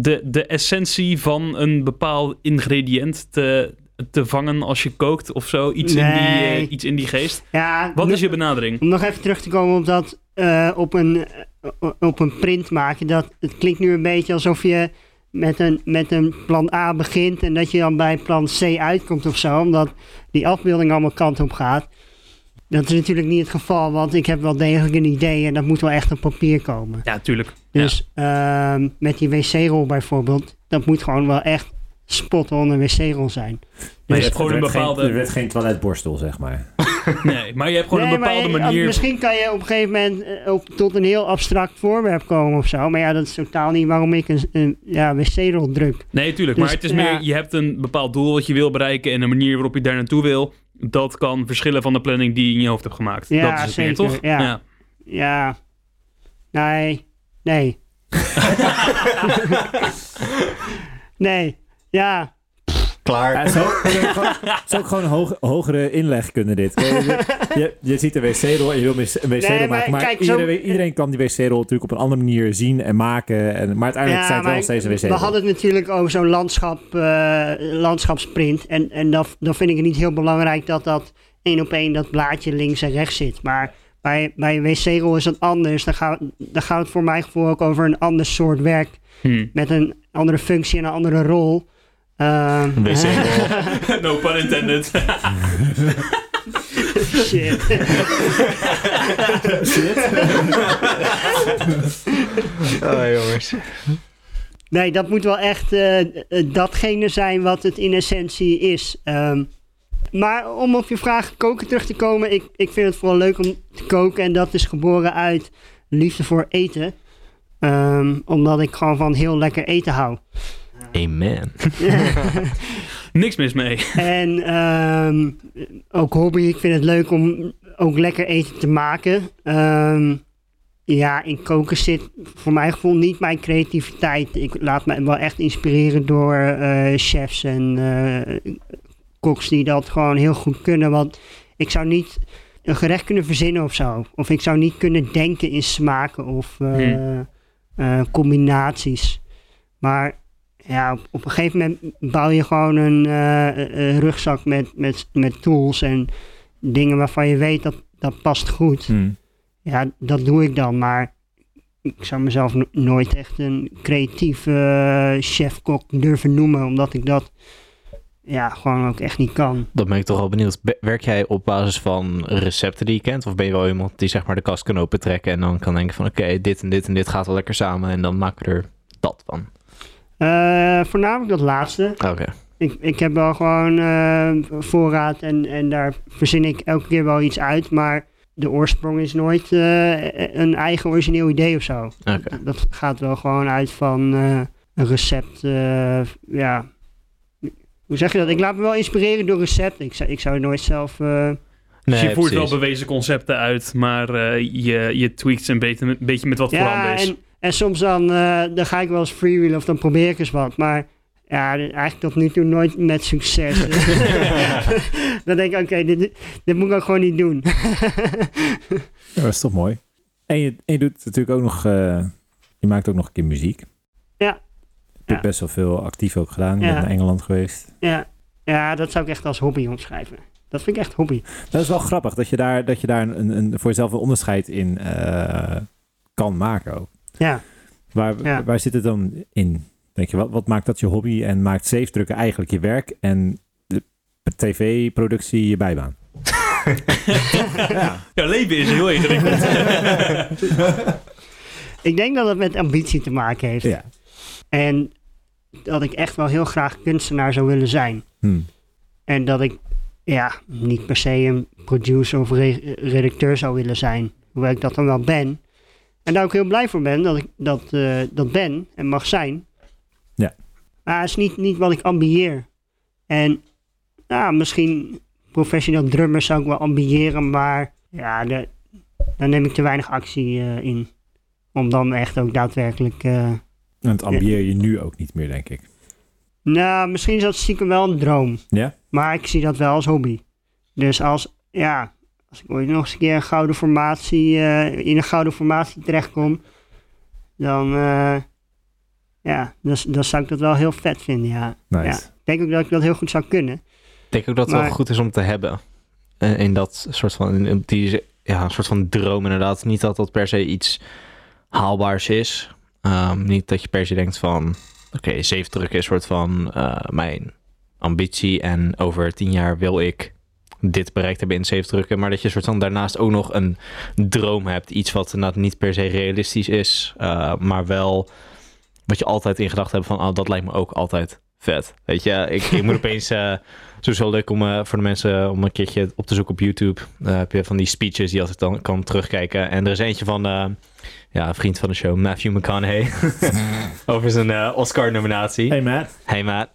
de, de essentie van een bepaald ingrediënt te, te vangen als je kookt of zo? Iets, in, die, eh, iets in die geest? Ja, Wat is je benadering? Om nog even terug te komen op dat eh, op, een, eh, op een print maken. Dat, het klinkt nu een beetje alsof je met een, met een plan A begint en dat je dan bij plan C uitkomt of zo. Omdat die afbeelding allemaal kant op gaat. Dat is natuurlijk niet het geval, want ik heb wel degelijk een idee en dat moet wel echt op papier komen. Ja, tuurlijk. Dus ehm, met die wc-rol bijvoorbeeld, dat moet gewoon wel echt spot on een wc-rol zijn. Maar je Dus- hebt gewoon een er werd geen- bepaalde... er werd geen toiletborstel, zeg maar. (laughs) Nee, maar je hebt gewoon Nee, een bepaalde maar, manier... Misschien kan je op een gegeven moment eh, op, tot een heel abstract voorwerp komen of zo. Maar ja, dat is totaal niet waarom ik een, een ja, wc-rol druk. Nee, tuurlijk. Dus, maar het is ja. meer, je hebt een bepaald doel wat je wil bereiken en de manier waarop je daar naartoe wil. Dat kan verschillen van de planning die je in je hoofd hebt gemaakt. Ja, dat is het meer, zeker, toch? ja. Ja, nee, nee. (laughs) nee, ja. Klaar. Ja, het is ook gewoon hoog, hogere inleg kunnen dit. Je, je, je ziet een wc-rol en je wil een wc-rol Nee, maken. Maar kijk, zo- iedereen, kan die wc-rol natuurlijk op een andere manier zien en maken. En, maar uiteindelijk zijn het wel steeds een we wc-rol. hadden het natuurlijk over zo'n landschap, eh, landschapsprint. En, en dat, dan vind ik het niet heel belangrijk dat dat één op één dat blaadje links en rechts zit. Maar bij, bij een wc-rol is dat anders. Dan gaat, dan gaat het voor mijn gevoel ook over een ander soort werk. Hm. Met een andere functie en een andere rol. Ehm, wc-rol. (laughs) no pun intended. (laughs) Shit. (laughs) Oh, jongens. Nee, dat moet wel echt eh, eh, datgene zijn wat het in essentie is. Ehm, maar om op je vraag koken terug te komen, ik, ik vind het vooral leuk om te koken. En dat is geboren uit liefde voor eten. Ehm, omdat ik gewoon van heel lekker eten hou. Amen. (laughs) Niks mis mee. En ehm, ook hobby, ik vind het leuk om ook lekker eten te maken. Ehm, ja, in koken zit voor mijn gevoel niet mijn creativiteit. Ik laat me wel echt inspireren door eh, chefs en eh koks die dat gewoon heel goed kunnen. Want ik zou niet een gerecht kunnen verzinnen of zo. Of ik zou niet kunnen denken in smaken of eh, Hmm. eh, combinaties. Maar ja, op, op een gegeven moment bouw je gewoon een eh, eh, rugzak met, met, met tools en dingen waarvan je weet dat dat past goed. Hm. Ja, dat doe ik dan, maar ik zou mezelf no- nooit echt een creatieve eh, chef-kok durven noemen, omdat ik dat ja, gewoon ook echt niet kan. Dan ben ik toch wel benieuwd. Be- Werk jij op basis van recepten die je kent? Of ben je wel iemand die zeg maar de kast kan opentrekken en dan kan denken van oké, dit en dit en dit gaat wel lekker samen en dan maken we er dat van? Eh, voornamelijk dat laatste. Oké. Ik, ik heb wel gewoon eh, voorraad en, en daar verzin ik elke keer wel iets uit, maar de oorsprong is nooit eh, een eigen origineel idee of zo. Oké. Dat gaat wel gewoon uit van eh, een recept. eh, ja. Hoe zeg je dat? Ik laat me wel inspireren door recepten. Ik zou, ik zou nooit zelf. eh, dus je voert wel bewezen concepten uit, maar eh, je, je tweakt ze een beetje, een beetje met wat ja, en, en soms dan, eh, dan ga ik wel eens freewheelen of dan probeer ik eens wat. Maar ja, eigenlijk tot nu toe nooit met succes. (laughs) (laughs) dan denk ik, oké, dit, dit moet ik ook gewoon niet doen. (laughs) Ja, dat is toch mooi. En je, en je doet natuurlijk ook nog... eh, je maakt ook nog een keer muziek. Ja. Je hebt Ja. best wel veel actief ook gedaan. Je Ja. bent naar Engeland geweest. ja. ja, dat zou ik echt als hobby omschrijven. Dat vind ik echt hobby. Dat is wel grappig dat je daar, dat je daar een, een, voor jezelf een onderscheid in eh, kan maken ook. Ja. Waar, Ja. waar zit het dan in? Denk je, wat, wat maakt dat je hobby en maakt safe drukken eigenlijk je werk en de tv-productie je bijbaan? (laughs) ja. Jouw leven is heel ingewikkeld. (laughs) Ik denk dat het met ambitie te maken heeft. ja. En dat ik echt wel heel graag kunstenaar zou willen zijn. Hm. En dat ik ja, niet per se een producer of re- redacteur zou willen zijn. Hoewel ik dat dan wel ben. En daar ook heel blij voor ben dat ik dat, eh, dat ben en mag zijn. Ja. Maar het is niet, niet wat ik ambieer. En ja, misschien professioneel drummer zou ik wel ambiëren, maar ja, de, daar neem ik te weinig actie eh, in. Om dan echt ook daadwerkelijk... eh, En het ambieer je nu ook niet meer, denk ik. nou, misschien is dat stiekem wel een droom. Ja? Maar ik zie dat wel als hobby. Dus als, ja, als ik ooit nog eens een keer een gouden formatie, eh, in een gouden formatie terechtkom, dan, eh, Ja, dan zou ik dat wel heel vet vinden, ja. Nice. Ja. Ik denk ook dat ik dat heel goed zou kunnen. Ik denk ook dat het Maar- wel goed is om te hebben. Eh, in dat soort van, in die, ja, een soort van droom inderdaad. Niet dat dat per se iets haalbaars is. Ehm, niet dat je per se denkt van, oké, zeven drukken is een soort van mijn ambitie. En over tien jaar wil ik dit bereikt hebben in zeven drukken. Maar dat je soort van daarnaast ook nog een droom hebt. Iets wat inderdaad niet per se realistisch is. eh, maar wel wat je altijd in gedachten hebt van, oh, dat lijkt me ook altijd vet. Weet je, ik, ik moet (laughs) opeens... eh zo is wel leuk om eh, voor de mensen om een keertje op te zoeken op YouTube. Heb je van die speeches die altijd dan kan terugkijken. En er is eentje van ja, een vriend van de show, Matthew McConaughey. (laughs) over zijn Oscar-nominatie. Hey Matt. Hey Matt.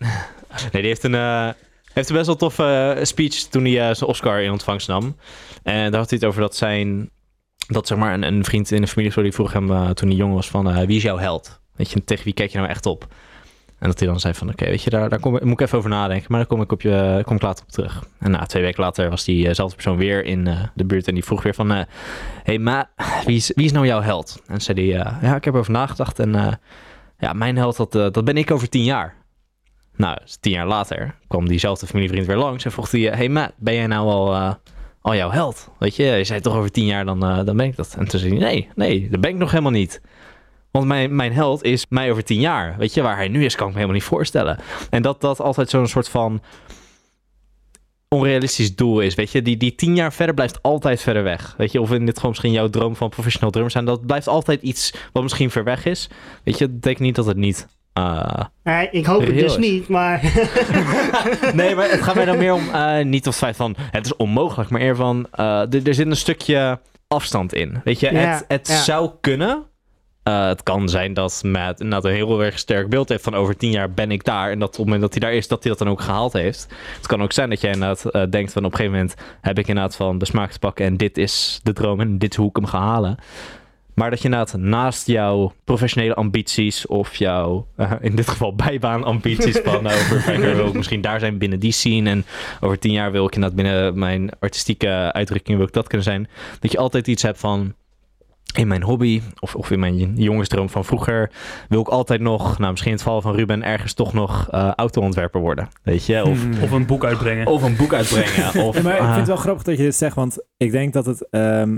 Nee, die heeft een, heeft een best wel toffe eh, speech toen hij eh, zijn Oscar in ontvangst nam. En daar had hij het over dat zijn... Dat zeg maar een, een vriend in de familie sorry, die vroeg hem eh, toen hij jong was van... wie is jouw held? Weet je, tegen wie kijk je nou echt op? En dat hij dan zei van, oké, weet je, daar, daar kom, moet ik even over nadenken. Maar daar kom ik, op je, kom ik later op terug. En na twee weken later was diezelfde persoon weer in de buurt. En die vroeg weer van, eh hey Matt, wie is, wie is nou jouw held? En zei eh, ja, ik heb erover nagedacht. En ja, mijn held, dat, dat ben ik over tien jaar. Nou, dus tien jaar later kwam diezelfde familievriend weer langs. En vroeg hij, hey Matt, ben jij nou al, eh, jouw held? Weet je, je zei toch over tien jaar, dan, eh, dan ben ik dat. En toen zei hij, nee, nee, dat ben ik nog helemaal niet. Want mijn, mijn held is mij over tien jaar. Weet je, waar hij nu is, kan ik me helemaal niet voorstellen. En dat dat altijd zo'n soort van onrealistisch doel is. Weet je, die, die tien jaar verder blijft altijd verder weg. Weet je, of in dit geval misschien jouw droom van professioneel drummer zijn. Dat blijft altijd iets wat misschien ver weg is. Weet je, dat betekent niet dat het niet... eh, Nee, ik hoop het dus niet, maar... (laughs) nee, maar het gaat mij dan meer om eh, niet het feit van het is onmogelijk, maar eer van eh, er- zit een stukje afstand in. Weet je, Ja, het, het ja. zou kunnen. Het kan zijn dat Matt inderdaad een heel erg sterk beeld heeft van over tien jaar ben ik daar. En dat op het moment dat hij daar is, dat hij dat dan ook gehaald heeft. Het kan ook zijn dat jij inderdaad denkt van op een gegeven moment heb ik inderdaad van de smaak te pakken en dit is de droom en dit is hoe ik hem ga halen. Maar dat je inderdaad naast jouw professionele ambities of jouw, eh, in dit geval bijbaanambities van eh, over vijf jaar wil ik misschien daar zijn binnen die scene en over tien jaar wil ik inderdaad binnen mijn artistieke uitdrukking wil ik dat kunnen zijn. Dat je altijd iets hebt van in mijn hobby of, of in mijn jongensdroom van vroeger wil ik altijd nog, nou misschien in het geval van Ruben, ergens toch nog eh autoontwerper worden. Weet je? Of, Of een boek uitbrengen. of een boek uitbrengen. (laughs) Of, Ja, maar ik vind het wel grappig dat je dit zegt, want ik denk dat het... ehm,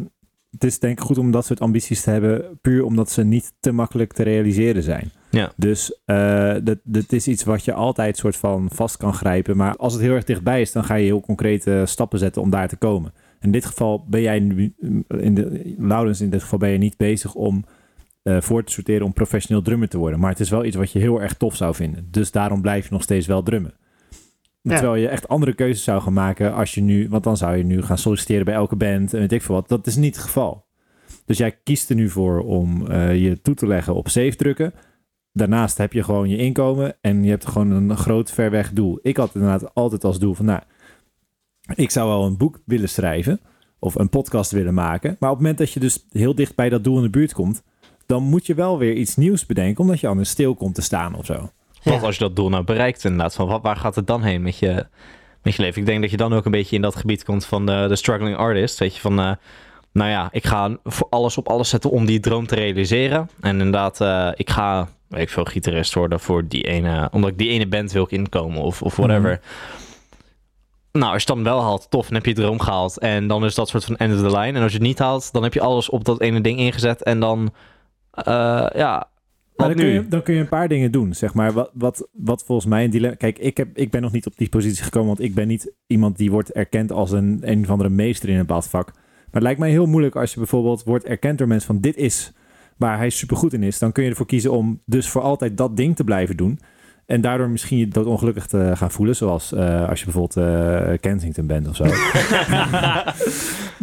het is denk ik goed om dat soort ambities te hebben, puur omdat ze niet te makkelijk te realiseren zijn. Ja. Dus eh, dat, dat is iets wat je altijd soort van vast kan grijpen. Maar als het heel erg dichtbij is, dan ga je heel concrete stappen zetten om daar te komen. In dit geval ben jij nu, in de, Laurens, in dit geval ben je niet bezig om eh, voor te sorteren om professioneel drummer te worden. Maar het is wel iets wat je heel erg tof zou vinden. Dus daarom blijf je nog steeds wel drummen. Terwijl je echt andere keuzes zou gaan maken als je nu, want dan zou je nu gaan solliciteren bij elke band en weet ik veel wat. Dat is niet het geval. Dus jij kiest er nu voor om eh, je toe te leggen op safe drukken. Daarnaast heb je gewoon je inkomen en je hebt gewoon een groot ver weg doel. Ik had inderdaad altijd als doel van, nou, ik zou wel een boek willen schrijven of een podcast willen maken. Maar op het moment dat je dus heel dicht bij dat doel in de buurt komt, dan moet je wel weer iets nieuws bedenken, omdat je anders stil komt te staan of zo. Wat als je dat doel nou bereikt inderdaad? Van wat, waar gaat het dan heen met je, met je leven? Ik denk dat je dan ook een beetje in dat gebied komt van de, de struggling artist. Weet je, van eh, nou ja, ik ga voor alles op alles zetten om die droom te realiseren. En inderdaad, eh, ik ga, weet ik veel, gitarist worden voor die ene, omdat ik die ene band wil inkomen of, of whatever. Nou, als je het dan wel haalt, tof, dan heb je je droom gehaald. En dan is dat soort van end of the line. En als je het niet haalt, dan heb je alles op dat ene ding ingezet. En dan, eh, ja, Maar dan kun, je, dan kun je een paar dingen doen, zeg maar. Wat, wat, wat volgens mij een dilemma... Kijk, ik, heb, ik ben nog niet op die positie gekomen, want ik ben niet iemand die wordt erkend als een, een of andere meester in een bepaald vak. Maar het lijkt mij heel moeilijk als je bijvoorbeeld wordt erkend door mensen van dit is waar hij supergoed in is. Dan kun je ervoor kiezen om dus voor altijd dat ding te blijven doen. En daardoor misschien je dood ongelukkig te gaan voelen, zoals eh, als je bijvoorbeeld eh, Kensington bent of zo. (laughs)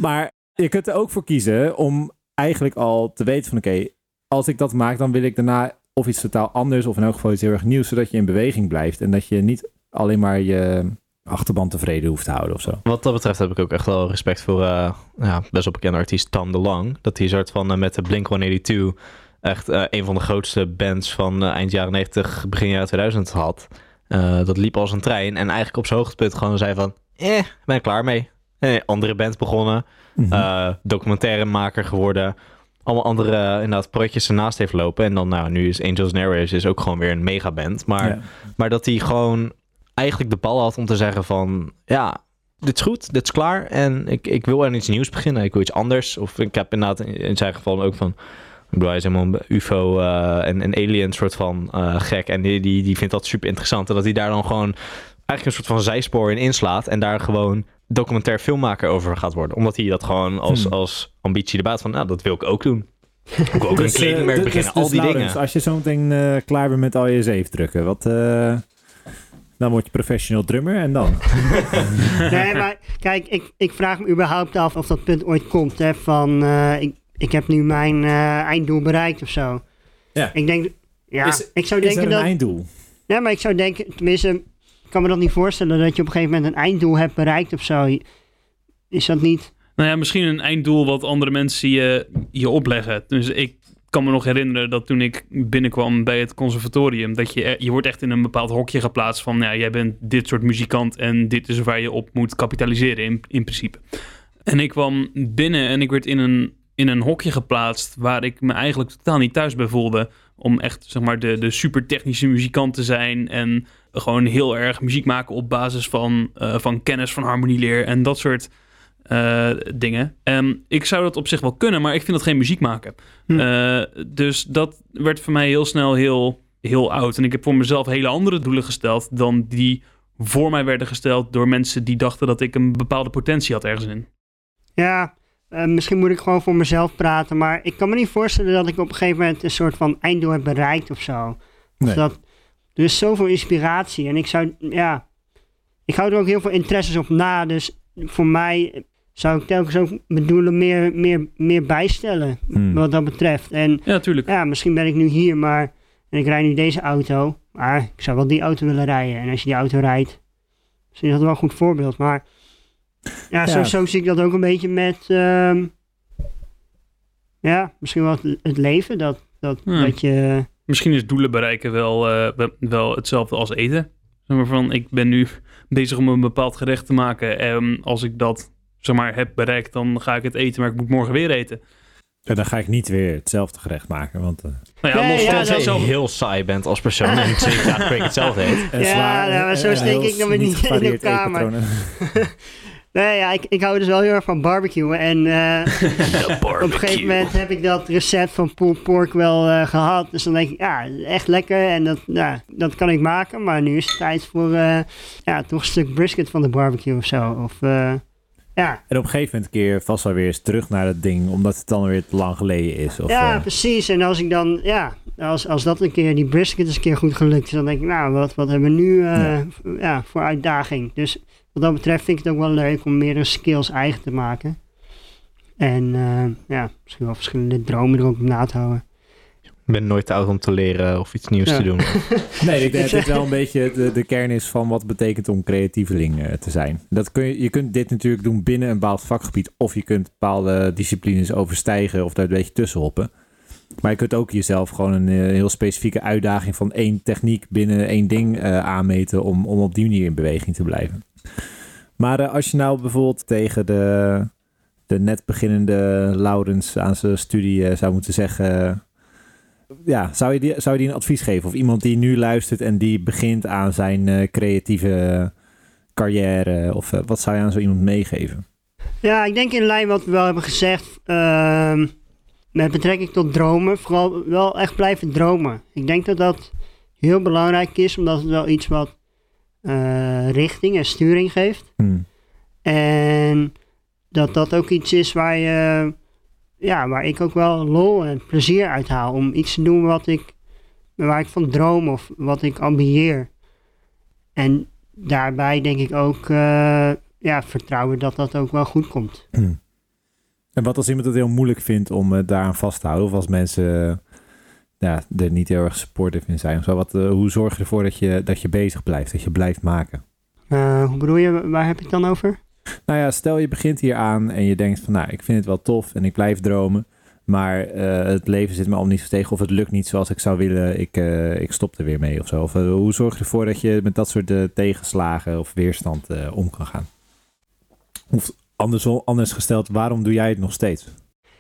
maar je kunt er ook voor kiezen om eigenlijk al te weten van oké, als ik dat maak, dan wil ik daarna of iets totaal anders of in elk geval iets heel erg nieuws, zodat je in beweging blijft en dat je niet alleen maar je achterban tevreden hoeft te houden of zo. Wat dat betreft heb ik ook echt wel respect voor eh, ja, best wel bekende artiest Tom DeLong. Dat hij soort van eh, met de Blink-182 echt eh, een van de grootste bands van eind jaren 90, begin jaren 2000 had. Dat liep als een trein en eigenlijk op zijn hoogtepunt gewoon zei van, eh, ben ik klaar mee. Eh, andere band begonnen, eh, documentairemaker geworden. Allemaal andere eh, inderdaad projectjes ernaast heeft lopen. En dan, nou, nu is Angels and Airwaves is ook gewoon weer een megaband. Maar, Ja. maar dat hij gewoon eigenlijk de bal had om te zeggen van... Ja, dit is goed, dit is klaar. En ik, ik wil aan iets nieuws beginnen. Ik wil iets anders. Of ik heb inderdaad in in zijn geval ook van... Ik bedoel, hij is helemaal een UFO eh, en een alien soort van eh, gek. En die, die, die vindt dat super interessant. En dat hij daar dan gewoon eigenlijk een soort van zijspoor in inslaat. En daar gewoon documentair filmmaker over gaat worden. Omdat hij dat gewoon als, Hmm. als ambitie erbij had van... Nou, dat wil ik ook doen. Ik wil ook (laughs) een Dus, eh, kledingmerk dus- beginnen. dus al die Laurens, dingen. Als je zo meteen eh, klaar bent met al je zeefdrukken, wat... eh, dan word je professional drummer en dan? (laughs) (laughs) Nee, maar kijk, ik, ik vraag me überhaupt af of dat punt ooit komt. Hè, van, eh, ik, ik heb nu mijn eh, einddoel bereikt of zo. Ja. Ik denk, ja, Is- ik zou Is er denken een dat... einddoel? Ja, maar ik zou denken, tenminste, kan me dat niet voorstellen dat je op een gegeven moment een einddoel hebt bereikt of zo. Is dat niet? Nou ja, misschien een einddoel wat andere mensen je, je opleggen. Dus ik kan me nog herinneren dat toen ik binnenkwam bij het conservatorium, dat je, je wordt echt in een bepaald hokje geplaatst van, ja, jij bent dit soort muzikant en dit is waar je op moet kapitaliseren in, in principe. En ik kwam binnen en ik werd in een, in een hokje geplaatst waar ik me eigenlijk totaal niet thuis bij voelde. Om echt, zeg maar, de, de super technische muzikant te zijn en gewoon heel erg muziek maken op basis van, eh, van kennis van harmonieleer en dat soort eh, dingen. Ehm, ik zou dat op zich wel kunnen, maar ik vind dat geen muziek maken. Hm. Eh, dus dat werd voor mij heel snel heel, heel oud. En ik heb voor mezelf hele andere doelen gesteld dan die voor mij werden gesteld door mensen die dachten dat ik een bepaalde potentie had ergens in. Ja, eh, misschien moet ik gewoon voor mezelf praten, maar ik kan me niet voorstellen dat ik op een gegeven moment een soort van einddoel heb bereikt of zo. Of Nee. Dat, er is zoveel inspiratie en ik zou, ja, ik hou er ook heel veel interesses op na, dus voor mij zou ik telkens ook mijn doelen meer, meer, meer bijstellen, Hmm. wat dat betreft. En Ja, natuurlijk. ja, misschien ben ik nu hier, maar en ik rijd nu deze auto, maar ik zou wel die auto willen rijden. En als je die auto rijdt, misschien is dat wel een goed voorbeeld, maar ja, Zo, Ja. zo zie ik dat ook een beetje met, ehm, ja, misschien wel het, het leven, dat, dat, Hmm. dat je, Misschien is doelen bereiken wel, eh, wel- wel hetzelfde als eten. Zeg maar van, ik ben nu (laughs) bezig om een bepaald gerecht te maken. En als ik dat zeg maar, heb bereikt, dan ga ik het eten, maar ik moet morgen weer eten. En dan ga ik niet weer hetzelfde gerecht maken, want... eh, Nou ja, Nee, los ja, van dat- Tenzij je zelf- heel saai bent als persoon en twee jaar per week hetzelfde Ja, zwaar- ja, maar zo steek ik dan weer niet (laughs) in de kamer. (laughs) nee ja, ik, ik hou dus wel heel erg van barbecuen en eh, (laughs) op een gegeven moment heb ik dat recept van pulled pork wel eh, gehad, dus dan denk ik, ja, echt lekker en dat, ja, dat kan ik maken, maar nu is het tijd voor, eh, ja, toch een stuk brisket van de barbecue of zo, of, eh, ja, En op een gegeven moment keer vast wel weer eens terug naar dat ding, omdat het dan weer te lang geleden is. Of, ja, precies. En als ik dan, ja, als, als dat een keer, die brisket is een keer goed gelukt is, dan denk ik, nou, wat, wat hebben we nu eh, Ja. ja, voor uitdaging? Dus wat dat betreft vind ik het ook wel leuk om meer een skills eigen te maken. En eh, ja, misschien wel verschillende dromen er ook na te houden. Ik ben nooit te oud om te leren of iets nieuws Ja. te doen. (laughs) Nee, ik denk (laughs) dat dit wel een beetje de, de kern is van wat het betekent om creatieveling eh, te zijn. Dat kun je, je kunt dit natuurlijk doen binnen een bepaald vakgebied. Of je kunt bepaalde disciplines overstijgen of daar een beetje tussen hoppen. Maar je kunt ook jezelf gewoon een eh, heel specifieke uitdaging van één techniek binnen één ding eh, aanmeten om, om op die manier in beweging te blijven. Maar eh, als je nou bijvoorbeeld tegen de, de net beginnende Laurens aan zijn studie eh, zou moeten zeggen ja, zou je, die, zou je die een advies geven? Of iemand die nu luistert en die begint aan zijn eh, creatieve carrière? Of eh, wat zou je aan zo iemand meegeven? Ja, ik denk in lijn wat we wel hebben gezegd, ehm, met betrekking tot dromen, vooral wel echt blijven dromen. Ik denk dat dat heel belangrijk is, omdat het wel iets wat eh, richting en sturing geeft. Hmm. En dat dat ook iets is waar je, ja, waar ik ook wel lol en plezier uit haal. Om iets te doen wat ik, waar ik van droom of wat ik ambieer. En daarbij denk ik ook, eh, ja, vertrouwen dat dat ook wel goed komt. Hmm. En wat als iemand het heel moeilijk vindt om eh, daaraan vast te houden? Of als mensen ja, er niet heel erg supportive in zijn? Of zo? Wat, eh, hoe zorg je ervoor dat je, dat je bezig blijft, dat je blijft maken? Eh, hoe bedoel je, waar heb je het dan over? Nou ja, stel je begint hier aan en je denkt van nou, ik vind het wel tof en ik blijf dromen. Maar eh, het leven zit me al niet zo tegen of het lukt niet zoals ik zou willen. Ik, ik stop er weer mee of zo. Of, hoe zorg je ervoor dat je met dat soort tegenslagen of weerstand om kan gaan? Of andersom, anders gesteld, waarom doe jij het nog steeds?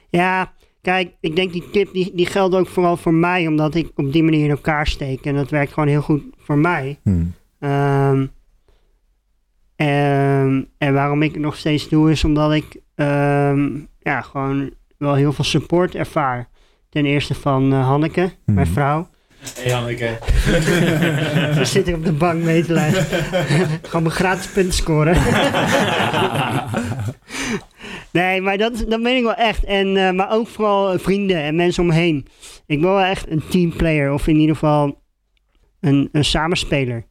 Ja, kijk, ik denk die tip die, die geldt ook vooral voor mij, omdat ik op die manier in elkaar steek. En dat werkt gewoon heel goed voor mij. Hmm. Ehm, en, en waarom ik het nog steeds doe, is omdat ik ehm, ja, gewoon wel heel veel support ervaar. Ten eerste van eh, Hanneke, mijn Mhm. vrouw. Hey Hanneke. Ze zit ik op de bank mee te luisteren. (laughs) gewoon mijn gratis punten scoren. (laughs) nee, maar dat, dat meen ik wel echt. En, eh, maar ook vooral vrienden en mensen om me heen. Ik ben wel echt een teamplayer, of in ieder geval een, een samenspeler.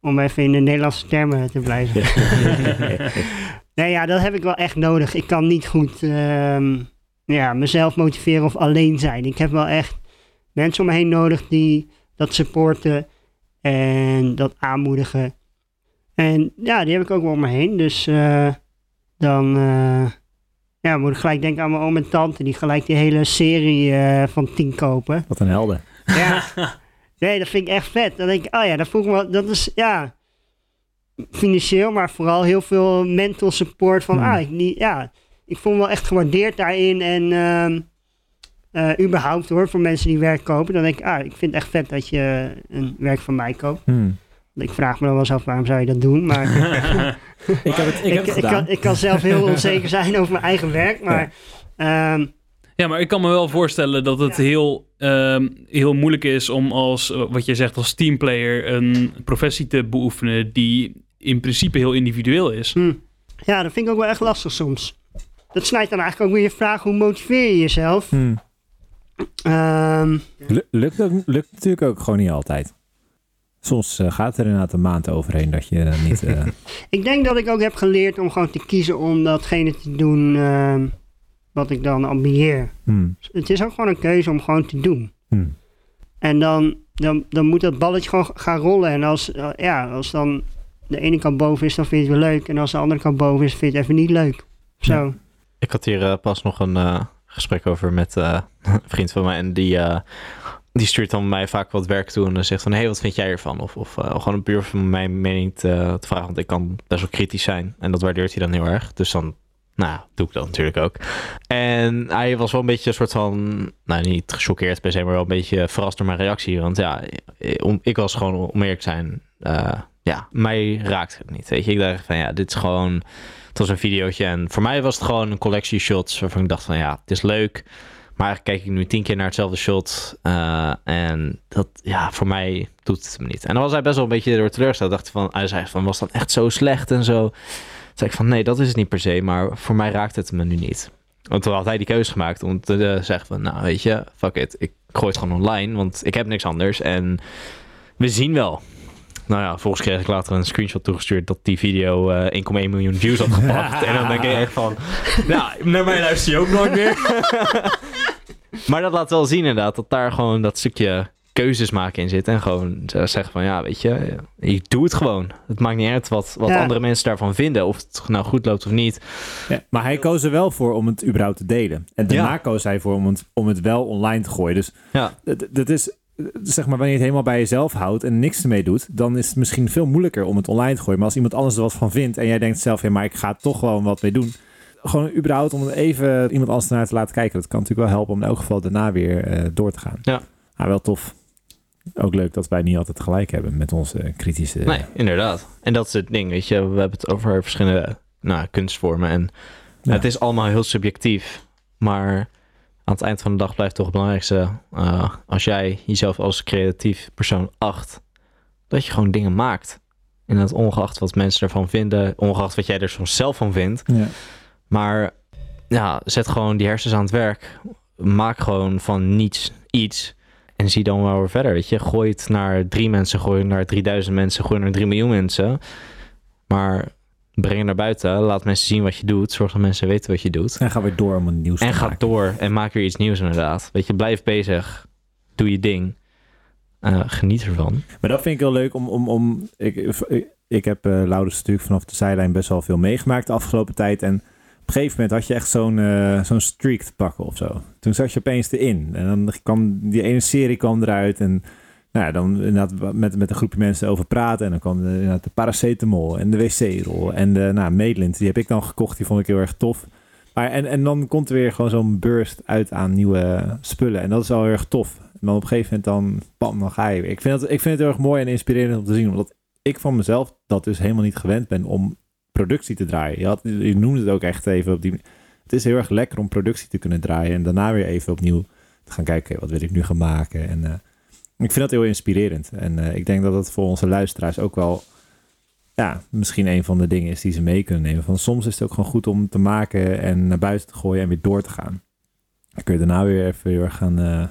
Om even in de Nederlandse termen te blijven. (laughs) (laughs) Nee, ja, dat heb ik wel echt nodig. Ik kan niet goed ehm, ja, mezelf motiveren of alleen zijn. Ik heb wel echt mensen om me heen nodig die dat supporten en dat aanmoedigen. En ja, die heb ik ook wel om me heen. Dus eh, dan eh, ja, moet ik gelijk denken aan mijn oom en tante die gelijk die hele serie eh, van tien kopen. Wat een helden. Ja. (laughs) Nee, dat vind ik echt vet. Dan denk ik, oh ja, dat me, dat is, ja, financieel, maar vooral heel veel mental support van, Hmm. ah, ik, niet, ja, ik voel me wel echt gewaardeerd daarin en ehm, eh, überhaupt hoor, voor mensen die werk kopen. Dan denk ik, ah, ik vind het echt vet dat je een werk van mij koopt. Hmm. Ik vraag me dan wel eens af, waarom zou je dat doen? Maar (laughs) (laughs) (laughs) Ik heb het, ik ik, heb het ik, gedaan. kan, ik kan zelf heel (laughs) onzeker zijn over mijn eigen werk, maar... ehm, Ja, maar ik kan me wel voorstellen dat het Ja. heel, ehm, heel moeilijk is om als, eh, wat je zegt, als teamplayer een professie te beoefenen die in principe heel individueel is. Hm. Ja, dat vind ik ook wel echt lastig soms. Dat snijdt dan eigenlijk ook weer je vraag, hoe motiveer je jezelf? Hmm. Ehm, Lu- Lukt, ook, lukt natuurlijk ook gewoon niet altijd. Soms eh, gaat er inderdaad een maand overheen dat je eh, niet... eh, (laughs) ik denk dat ik ook heb geleerd om gewoon te kiezen om datgene te doen ehm, wat ik dan ambieer. hmm, Het is ook gewoon een keuze om gewoon te doen. hmm. En dan, dan, dan moet dat balletje gewoon gaan rollen. En als, ja, als dan de ene kant boven is, dan vind je het wel leuk. En als de andere kant boven is, vind je het even niet leuk. Zo. Ik had hier pas nog een eh, gesprek over met eh, (laughs) een vriend van mij. En die, eh, die stuurt dan mij vaak wat werk toe. En dan zegt van, hé, hey, wat vind jij ervan? Of, of eh, gewoon een puur van mijn mening te, te vragen. Want ik kan best wel kritisch zijn. En dat waardeert hij dan heel erg. Dus dan, nou, doe ik dat natuurlijk ook. En hij was wel een beetje een soort van, nou, niet gechoqueerd per se, maar wel een beetje verrast door mijn reactie. Want ja, om, ik was gewoon, om eerlijk te zijn, eh, ja, mij raakt het niet. Weet je, ik dacht van, ja, dit is gewoon... Het was een videootje en voor mij was het gewoon een collectie shots waarvan ik dacht van ja, het is leuk. Maar kijk ik nu tien keer naar hetzelfde shot. eh, en dat, ja, voor mij doet het me niet. En dan was hij best wel een beetje door teleurgesteld. Dacht van, hij zei van, was dat echt zo slecht en zo? Toen zei ik van, nee, dat is het niet per se. Maar voor mij raakt het me nu niet. Want toen had hij die keuze gemaakt om te eh, zeggen van, nou weet je, fuck it. Ik gooi het gewoon online, want ik heb niks anders. En we zien wel. Nou ja, volgens kreeg ik later een screenshot toegestuurd dat die video eh 1,1 miljoen views had gepakt. (laughs) en dan denk ik echt van, (laughs) nou, naar mij luister je ook nooit meer. (laughs) maar dat laat wel zien inderdaad, dat daar gewoon dat stukje keuzes maken in zit. En gewoon zeggen van, ja, weet je, ik doe het gewoon. Het maakt niet uit wat, wat Ja. andere mensen daarvan vinden. Of het nou goed loopt of niet. Ja, maar hij koos er wel voor om het überhaupt te delen. En daarna Ja. koos hij voor om het, om het wel online te gooien. Dus Ja, dat, is, zeg maar, wanneer je het helemaal bij jezelf houdt en niks ermee doet, dan is het misschien veel moeilijker om het online te gooien. Maar als iemand anders er wat van vindt en jij denkt zelf, ja, maar ik ga er toch gewoon wat mee doen. Gewoon überhaupt om even iemand anders naar te laten kijken. Dat kan natuurlijk wel helpen om in elk geval daarna weer eh, door te gaan. Ja. Ah, wel tof. Ook leuk dat wij niet altijd gelijk hebben met onze kritische... nee, inderdaad. En dat is het ding, weet je. We hebben het over verschillende nou, kunstvormen. En Ja. Het is allemaal heel subjectief, maar aan het eind van de dag blijft toch het belangrijkste, eh, als jij jezelf als creatief persoon acht, dat je gewoon dingen maakt. En dat ongeacht wat mensen ervan vinden, ongeacht wat jij er soms zelf van vindt, Ja. Maar ja, zet gewoon die hersens aan het werk. Maak gewoon van niets iets. En zie dan wel weer verder. Weet je, gooi het naar drie mensen, gooi het naar 3000 mensen, gooi het naar 3 miljoen mensen. Maar breng het naar buiten. Laat mensen zien wat je doet. Zorg dat mensen weten wat je doet. En ga weer door om een nieuws En te ga maken. door en maak weer iets nieuws inderdaad. Weet je, blijf bezig. Doe je ding. Eh, geniet ervan. Maar dat vind ik heel leuk om... om, om ik, ik, ik heb eh Laurens natuurlijk vanaf de zijlijn best wel veel meegemaakt de afgelopen tijd. En een gegeven moment had je echt zo'n eh, zo'n streak te pakken of zo. Toen zat je opeens erin. En dan kwam die ene serie kwam eruit. En nou ja, dan met, met een groepje mensen over praten. En dan kwam de, de paracetamol en de wc-rol. En de nou, Maitland, die heb ik dan gekocht. Die vond ik heel erg tof. Maar en, en dan komt er weer gewoon zo'n burst uit aan nieuwe spullen. En dat is wel heel erg tof. En dan op een gegeven moment dan, bam, dan ga je weer. Ik vind, ik vind het heel erg mooi en inspirerend om te zien. Omdat ik van mezelf dat dus helemaal niet gewend ben om productie te draaien. Je, had, je noemde het ook echt even op die... Het is heel erg lekker om productie te kunnen draaien. En daarna weer even opnieuw te gaan kijken, wat wil ik nu gaan maken. En eh, ik vind dat heel inspirerend. En eh, ik denk dat dat voor onze luisteraars ook wel... Ja, misschien een van de dingen is die ze mee kunnen nemen. Van soms is het ook gewoon goed om te maken en naar buiten te gooien en weer door te gaan. Dan kun je daarna weer even erg gaan uh,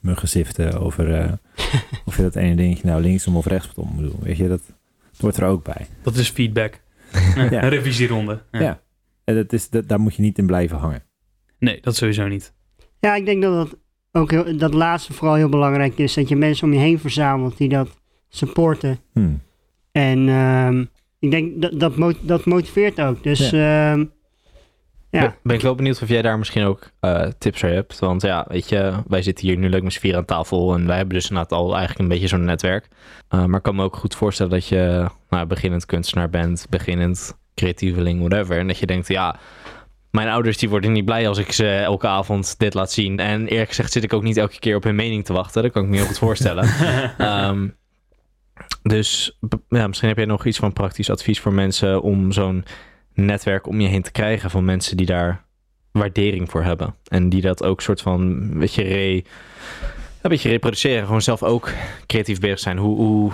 muggen ziften over (laughs) of je dat ene dingetje nou linksom of rechtsom moet doen. Weet je, dat hoort er ook bij. Dat is feedback. (laughs) Ja. Een revisieronde. Ja. Ja. En dat is, dat, daar moet je niet in blijven hangen. Nee, dat sowieso niet. Ja, ik denk dat dat ook heel, dat laatste vooral heel belangrijk is. Dat je mensen om je heen verzamelt die dat supporten. Hmm. En ehm, ik denk dat dat, dat motiveert ook. Dus ehm, ja, Ben, ik wel benieuwd of jij daar misschien ook eh, tips voor hebt. Want ja, weet je, wij zitten hier nu leuk met z'n vier aan tafel. En wij hebben dus inderdaad al eigenlijk een beetje zo'n netwerk. Uh, maar ik kan me ook goed voorstellen dat je nou, beginnend kunstenaar bent. Beginnend creatieveling, whatever. En dat je denkt, ja, mijn ouders die worden niet blij als ik ze elke avond dit laat zien. En eerlijk gezegd zit ik ook niet elke keer op hun mening te wachten. Dat kan ik me heel goed voorstellen. (laughs) Ehm, dus ja, misschien heb jij nog iets van praktisch advies voor mensen om zo'n netwerk om je heen te krijgen van mensen die daar waardering voor hebben. En die dat ook soort van een beetje, re, een beetje reproduceren. Gewoon zelf ook creatief bezig zijn. Hoe, hoe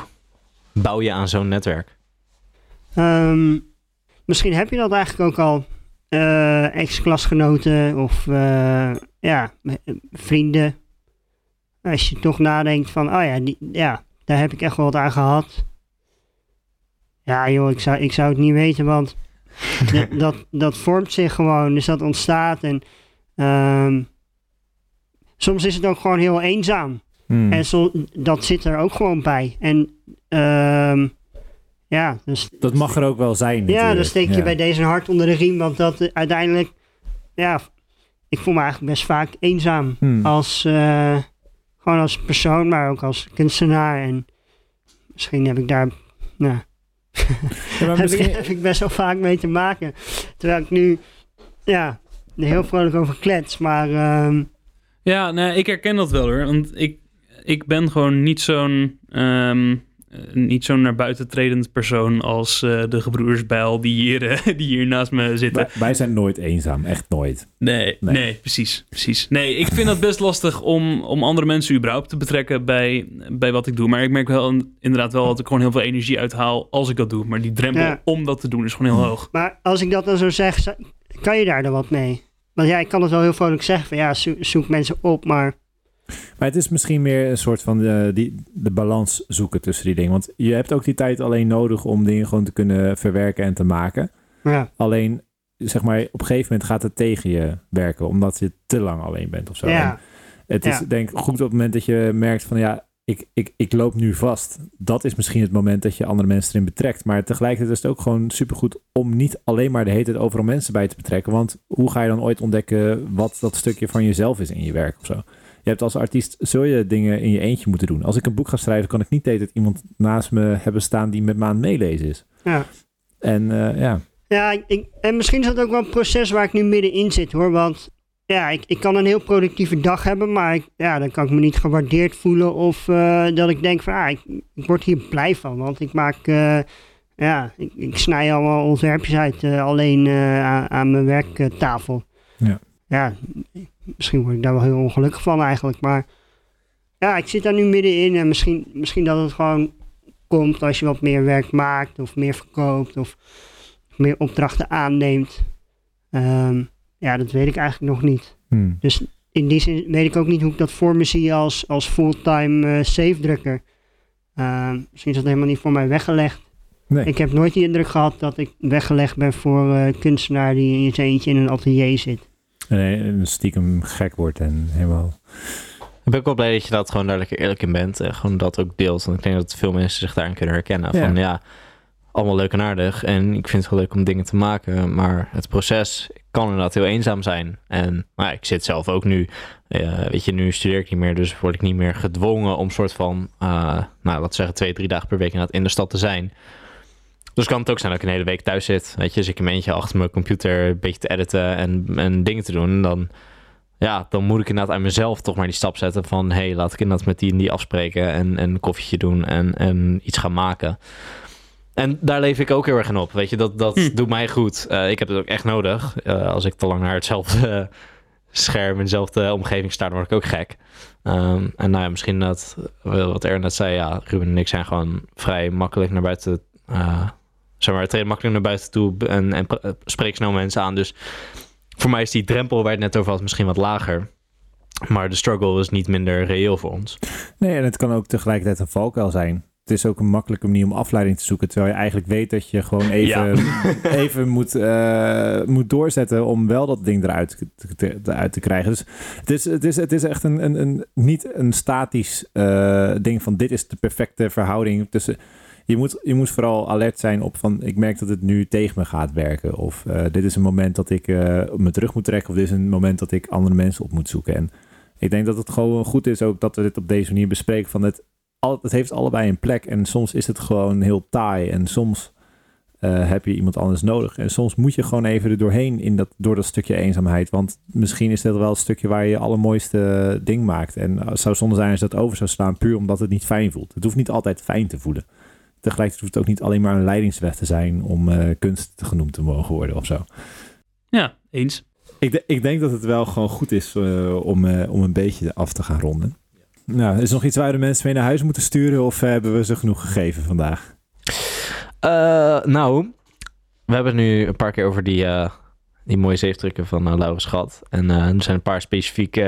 bouw je aan zo'n netwerk? ehm, misschien heb je dat eigenlijk ook al. eh, ex-klasgenoten of eh, ja, vrienden. Als je toch nadenkt van, oh ja, die, ja, daar heb ik echt wel wat aan gehad. Ja joh, ik zou, ik zou het niet weten, want (laughs) dat, dat, vormt zich gewoon. Dus dat ontstaat en ehm, soms is het ook gewoon heel eenzaam. Hmm. En zo, dat zit er ook gewoon bij. En ehm, ja, dus, Dat mag er ook wel zijn. ja, dan steek je Ja. bij deze hart onder de riem. Want dat eh, uiteindelijk, ja, ik voel me eigenlijk best vaak eenzaam. Hmm. Als, eh, gewoon als persoon, maar ook als kunstenaar. En misschien heb ik daar, nou, Ja, maar (laughs) heb, ik, misschien, heb ik best wel vaak mee te maken. Terwijl ik nu, ja, er heel vrolijk over klets. Maar ehm, Ja, nee, ik herken dat wel hoor. Want ik, ik ben gewoon niet zo'n ehm, eh, niet zo'n naar buiten tredend persoon als eh, de gebroeders Bijl die hier, eh, (laughs) die hier naast me zitten. wij, wij zijn nooit eenzaam. Echt nooit. Nee, Nee. nee, precies, precies. Nee, ik vind dat best lastig om, om andere mensen überhaupt te betrekken bij, bij wat ik doe. Maar ik merk wel inderdaad wel dat ik gewoon heel veel energie uithaal als ik dat doe. Maar die drempel Ja. om dat te doen is gewoon heel hoog. Maar als ik dat dan zo zeg, kan je daar dan wat mee? Want ja, ik kan het wel heel vrolijk zeggen van ja, zo- zoek mensen op, maar Maar het is misschien meer een soort van de, die, de balans zoeken tussen die dingen. Want je hebt ook die tijd alleen nodig om dingen gewoon te kunnen verwerken en te maken. ja, Alleen, zeg maar, op een gegeven moment gaat het tegen je werken. Omdat je te lang alleen bent of zo. ja, En het is Ja. denk ik goed op het moment dat je merkt van ja, ik, ik, ik loop nu vast. Dat is misschien het moment dat je andere mensen erin betrekt. Maar tegelijkertijd is het ook gewoon supergoed om niet alleen maar de hele tijd overal mensen bij te betrekken. Want hoe ga je dan ooit ontdekken wat dat stukje van jezelf is in je werk of zo? Je hebt als artiest, zul je dingen in je eentje moeten doen. Als ik een boek ga schrijven, kan ik niet tijd iemand naast me hebben staan die met me aan het meelezen is. ja. En eh, ja, Ja, ik, en misschien is dat ook wel een proces waar ik nu middenin zit hoor. Want ja, ik, ik kan een heel productieve dag hebben, maar ik, ja, dan kan ik me niet gewaardeerd voelen. Of eh, dat ik denk van, ah, ik, ik word hier blij van. Want ik maak, eh, ja, ik, ik snij allemaal ontwerpjes uit alleen aan, aan mijn werktafel. Ja. Ja, misschien word ik daar wel heel ongelukkig van eigenlijk. Maar ja, ik zit daar nu middenin en misschien, misschien dat het gewoon komt als je wat meer werk maakt of meer verkoopt of meer opdrachten aanneemt. Ehm, ja, dat weet ik eigenlijk nog niet. hmm. Dus in die zin weet ik ook niet hoe ik dat voor me zie als, als fulltime eh safe drukker. Ehm, misschien is dat helemaal niet voor mij weggelegd. nee. Ik heb nooit die indruk gehad dat ik weggelegd ben voor een kunstenaar die in zijn eentje in een atelier zit. En, en stiekem gek wordt en helemaal... Ik ben ook wel blij dat je dat gewoon daar lekker eerlijk in bent. En gewoon dat ook deelt. Want ik denk dat veel mensen zich daarin kunnen herkennen. Ja. Van ja, allemaal leuk en aardig. En ik vind het wel leuk om dingen te maken. Maar het proces kan inderdaad heel eenzaam zijn. En nou, ik zit zelf ook nu. eh, weet je, nu studeer ik niet meer. Dus word ik niet meer gedwongen om soort van... eh, nou, laten we zeggen twee, drie dagen per week inderdaad in de stad te zijn. Dus kan het ook zijn dat ik een hele week thuis zit. Weet je, dus ik in mijn eentje achter mijn computer een beetje te editen en, en dingen te doen. Dan, ja, dan moet ik inderdaad aan mezelf toch maar die stap zetten van... hé, hey, laat ik inderdaad met die en die afspreken en, en een koffietje doen en, en iets gaan maken. En daar leef ik ook heel erg in op. Weet je, dat, dat Hm. doet mij goed. Eh, ik heb het ook echt nodig. Eh, als ik te lang naar hetzelfde (laughs) scherm in dezelfde omgeving sta, dan word ik ook gek. Ehm, en nou ja, misschien dat, wat er net zei, ja, Ruben en ik zijn gewoon vrij makkelijk naar buiten, eh zeg maar, treden makkelijk naar buiten toe en, en eh, spreek snel mensen aan. Dus voor mij is die drempel waar het net over had misschien wat lager. Maar de struggle is niet minder reëel voor ons. Nee, en het kan ook tegelijkertijd een valkuil zijn. Het is ook een makkelijke manier om afleiding te zoeken. Terwijl je eigenlijk weet dat je gewoon even, (laughs) even moet, eh, moet doorzetten om wel dat ding eruit te, te krijgen. Dus het is, het is, het is echt een, een, een, niet een statisch eh, ding van dit is de perfecte verhouding tussen... Je moet, je moet vooral alert zijn op van ik merk dat het nu tegen me gaat werken. Of eh, dit is een moment dat ik eh, me terug moet trekken. Of dit is een moment dat ik andere mensen op moet zoeken. En ik denk dat het gewoon goed is ook dat we dit op deze manier bespreken. Van het, al, het heeft allebei een plek. En soms is het gewoon heel taai. En soms eh, heb je iemand anders nodig. En soms moet je gewoon even er doorheen in dat, door dat stukje eenzaamheid. Want misschien is dit wel het stukje waar je je allermooiste ding maakt. En het zou zonde zijn als dat over zou slaan puur omdat het niet fijn voelt. Het hoeft niet altijd fijn te voelen. Tegelijkertijd hoeft het ook niet alleen maar een leidingsweg te zijn om eh, kunst genoemd te mogen worden of zo. Ja, eens. Ik, de- ik denk dat het wel gewoon goed is eh, om, eh, om een beetje af te gaan ronden. Nou, is er nog iets waar de mensen mee naar huis moeten sturen of hebben we ze genoeg gegeven vandaag? Eh, nou, we hebben het nu een paar keer over die, eh, die mooie zeefdrukken van eh Laurens gehad. En eh, er zijn een paar specifieke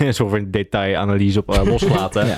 uh, (laughs) soort detailanalyse op eh, losgelaten. (laughs) Ja.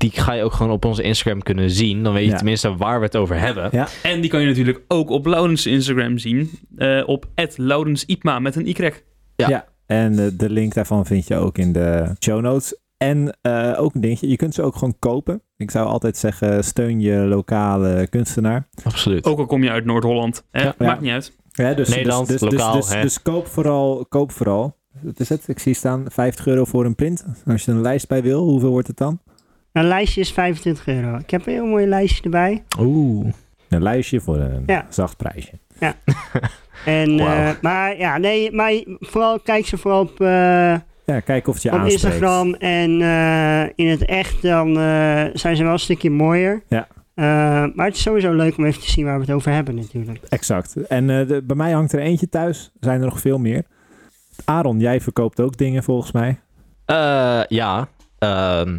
Die ga je ook gewoon op onze Instagram kunnen zien. Dan weet je Ja. tenminste waar we het over hebben. Ja. En die kan je natuurlijk ook op Laurens Instagram zien. eh, op @laurensipma met een y. Ja. En eh, de link daarvan vind je ook in de show notes. En eh, ook een dingetje, je kunt ze ook gewoon kopen. Ik zou altijd zeggen, steun je lokale kunstenaar. Absoluut. Ook al kom je uit Noord-Holland. hè? Ja. Maakt Ja. niet uit. Ja, dus, Nederland, dus, dus, lokaal, Dus, dus, dus koop vooral, koop vooral. Wat is het? Ik zie staan 50 euro voor een print. Als je er een lijst bij wil, hoeveel wordt het dan? Een lijstje is 25 euro. Ik heb een heel mooi lijstje erbij. Oeh. Een lijstje voor een Ja. zacht prijsje. (laughs) En, Wauw. eh, maar ja, nee, maar vooral kijk ze vooral op, eh, Ja, kijk of het je op aanspreekt. Instagram. En eh, in het echt dan eh, zijn ze wel een stukje mooier. Ja. Eh, maar het is sowieso leuk om even te zien waar we het over hebben natuurlijk. Exact. En eh, de, bij mij hangt er eentje thuis. Er zijn er nog veel meer. Aaron, jij verkoopt ook dingen volgens mij. Eh, ja. Ehm,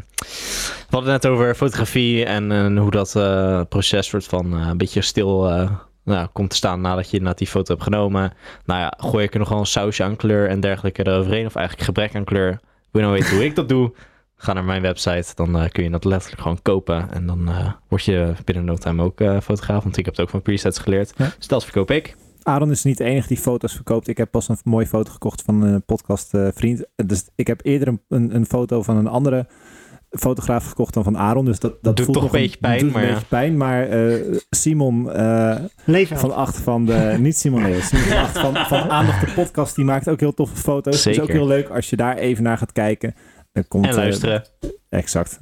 we hadden het net over fotografie en, en hoe dat eh, proces soort van eh, een beetje stil eh, nou, komt te staan nadat je inderdaad die foto hebt genomen. Nou ja, gooi ik er nog wel een sausje aan kleur en dergelijke eroverheen, of eigenlijk gebrek aan kleur. Wil je nou weten hoe ik dat doe? Ga naar mijn website, dan kun je dat letterlijk gewoon kopen. En dan word je binnen no time ook fotograaf, want ik heb het ook van presets geleerd. Ja. Dus dat verkoop ik. Aaron is niet de enige die foto's verkoopt. Ik heb pas een mooie foto gekocht van een podcast eh, vriend. Dus ik heb eerder een, een, een foto van een andere fotograaf gekocht dan van Aaron. Dus dat, dat Doet voelt toch nog een beetje pijn, doet maar een ja. beetje pijn. Maar eh, Simon eh, van achter van de... (laughs) Niet Simon Leeuw. Simon van achter van, van Aandacht de podcast. Die maakt ook heel toffe foto's. Het is ook Zeker. heel leuk als je daar even naar gaat kijken. Dan komt, En luisteren. Exact.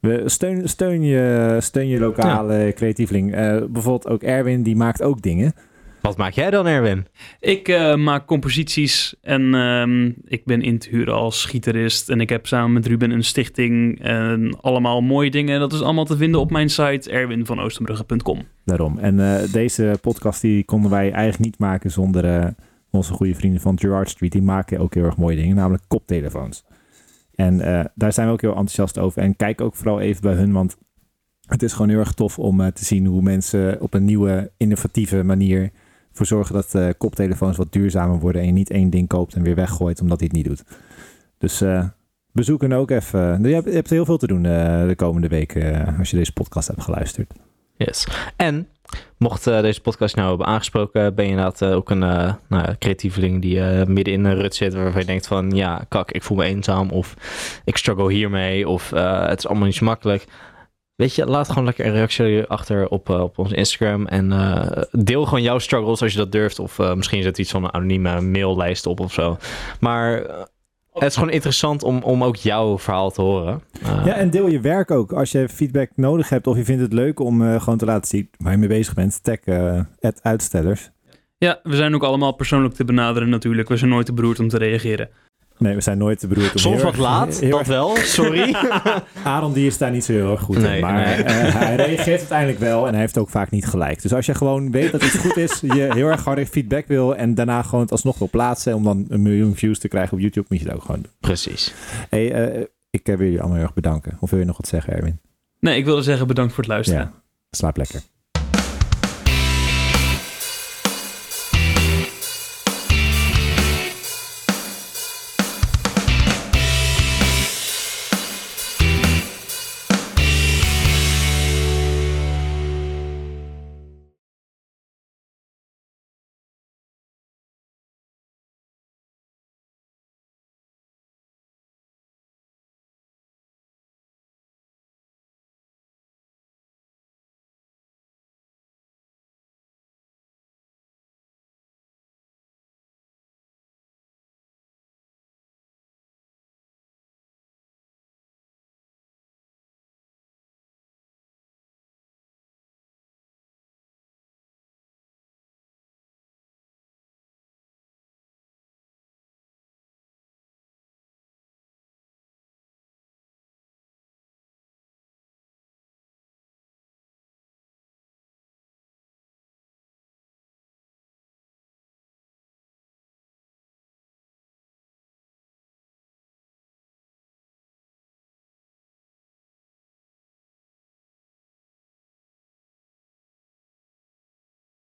We steun, steun, je, steun je lokale creatieveling. Eh, bijvoorbeeld ook Erwin, die maakt ook dingen. Wat maak jij dan, Erwin? Ik eh, maak composities en ehm, ik ben in te huren als gitarist. En ik heb samen met Ruben een stichting en allemaal mooie dingen. Dat is allemaal te vinden op mijn site erwinvanoostenbrugge.com. Daarom. En eh, deze podcast die konden wij eigenlijk niet maken zonder eh, onze goede vrienden van Gerard Street. Die maken ook heel erg mooie dingen, namelijk koptelefoons. En eh, daar zijn we ook heel enthousiast over. En kijk ook vooral even bij hun, want het is gewoon heel erg tof om eh, te zien hoe mensen op een nieuwe, innovatieve manier voor zorgen dat eh, koptelefoons wat duurzamer worden en je niet één ding koopt en weer weggooit omdat hij het niet doet. Dus eh bezoek hen ook even. Je hebt, je hebt heel veel te doen eh, de komende week eh, als je deze podcast hebt geluisterd. Yes. En mocht eh, deze podcast nou hebben aangesproken, ben je inderdaad eh, ook een eh, nou, creatieveling die eh, midden in een rut zit waarvan je denkt van ja, kak, ik voel me eenzaam of ik struggle hiermee of eh, het is allemaal niet zo makkelijk. Weet je, laat gewoon lekker een reactie achter op, eh, op onze Instagram en eh, deel gewoon jouw struggles als je dat durft. Of eh, misschien zet iets van een anonieme maillijst op of zo. Maar Het is gewoon interessant om, om ook jouw verhaal te horen. Ja, en deel je werk ook. Als je feedback nodig hebt of je vindt het leuk om eh, gewoon te laten zien waar je mee bezig bent, tag eh, uitstellers. Ja, we zijn ook allemaal persoonlijk te benaderen natuurlijk. We zijn nooit te beroerd om te reageren. Nee, we zijn nooit te beroerd om Soms wat laat, (laughs) heel dat erg- wel. Sorry. (laughs) Aaron die is daar niet zo heel erg goed in. Maar nee. eh, hij reageert uiteindelijk wel en hij heeft ook vaak niet gelijk. Dus als je gewoon weet dat iets goed is, je heel erg hard feedback wil en daarna gewoon het alsnog wil plaatsen om dan een miljoen views te krijgen op YouTube, moet je dat ook gewoon doen. Precies. Hey, eh, ik wil jullie allemaal heel erg bedanken. Of wil je nog wat zeggen, Erwin? Nee, ik wilde zeggen bedankt voor het luisteren. Ja, slaap lekker.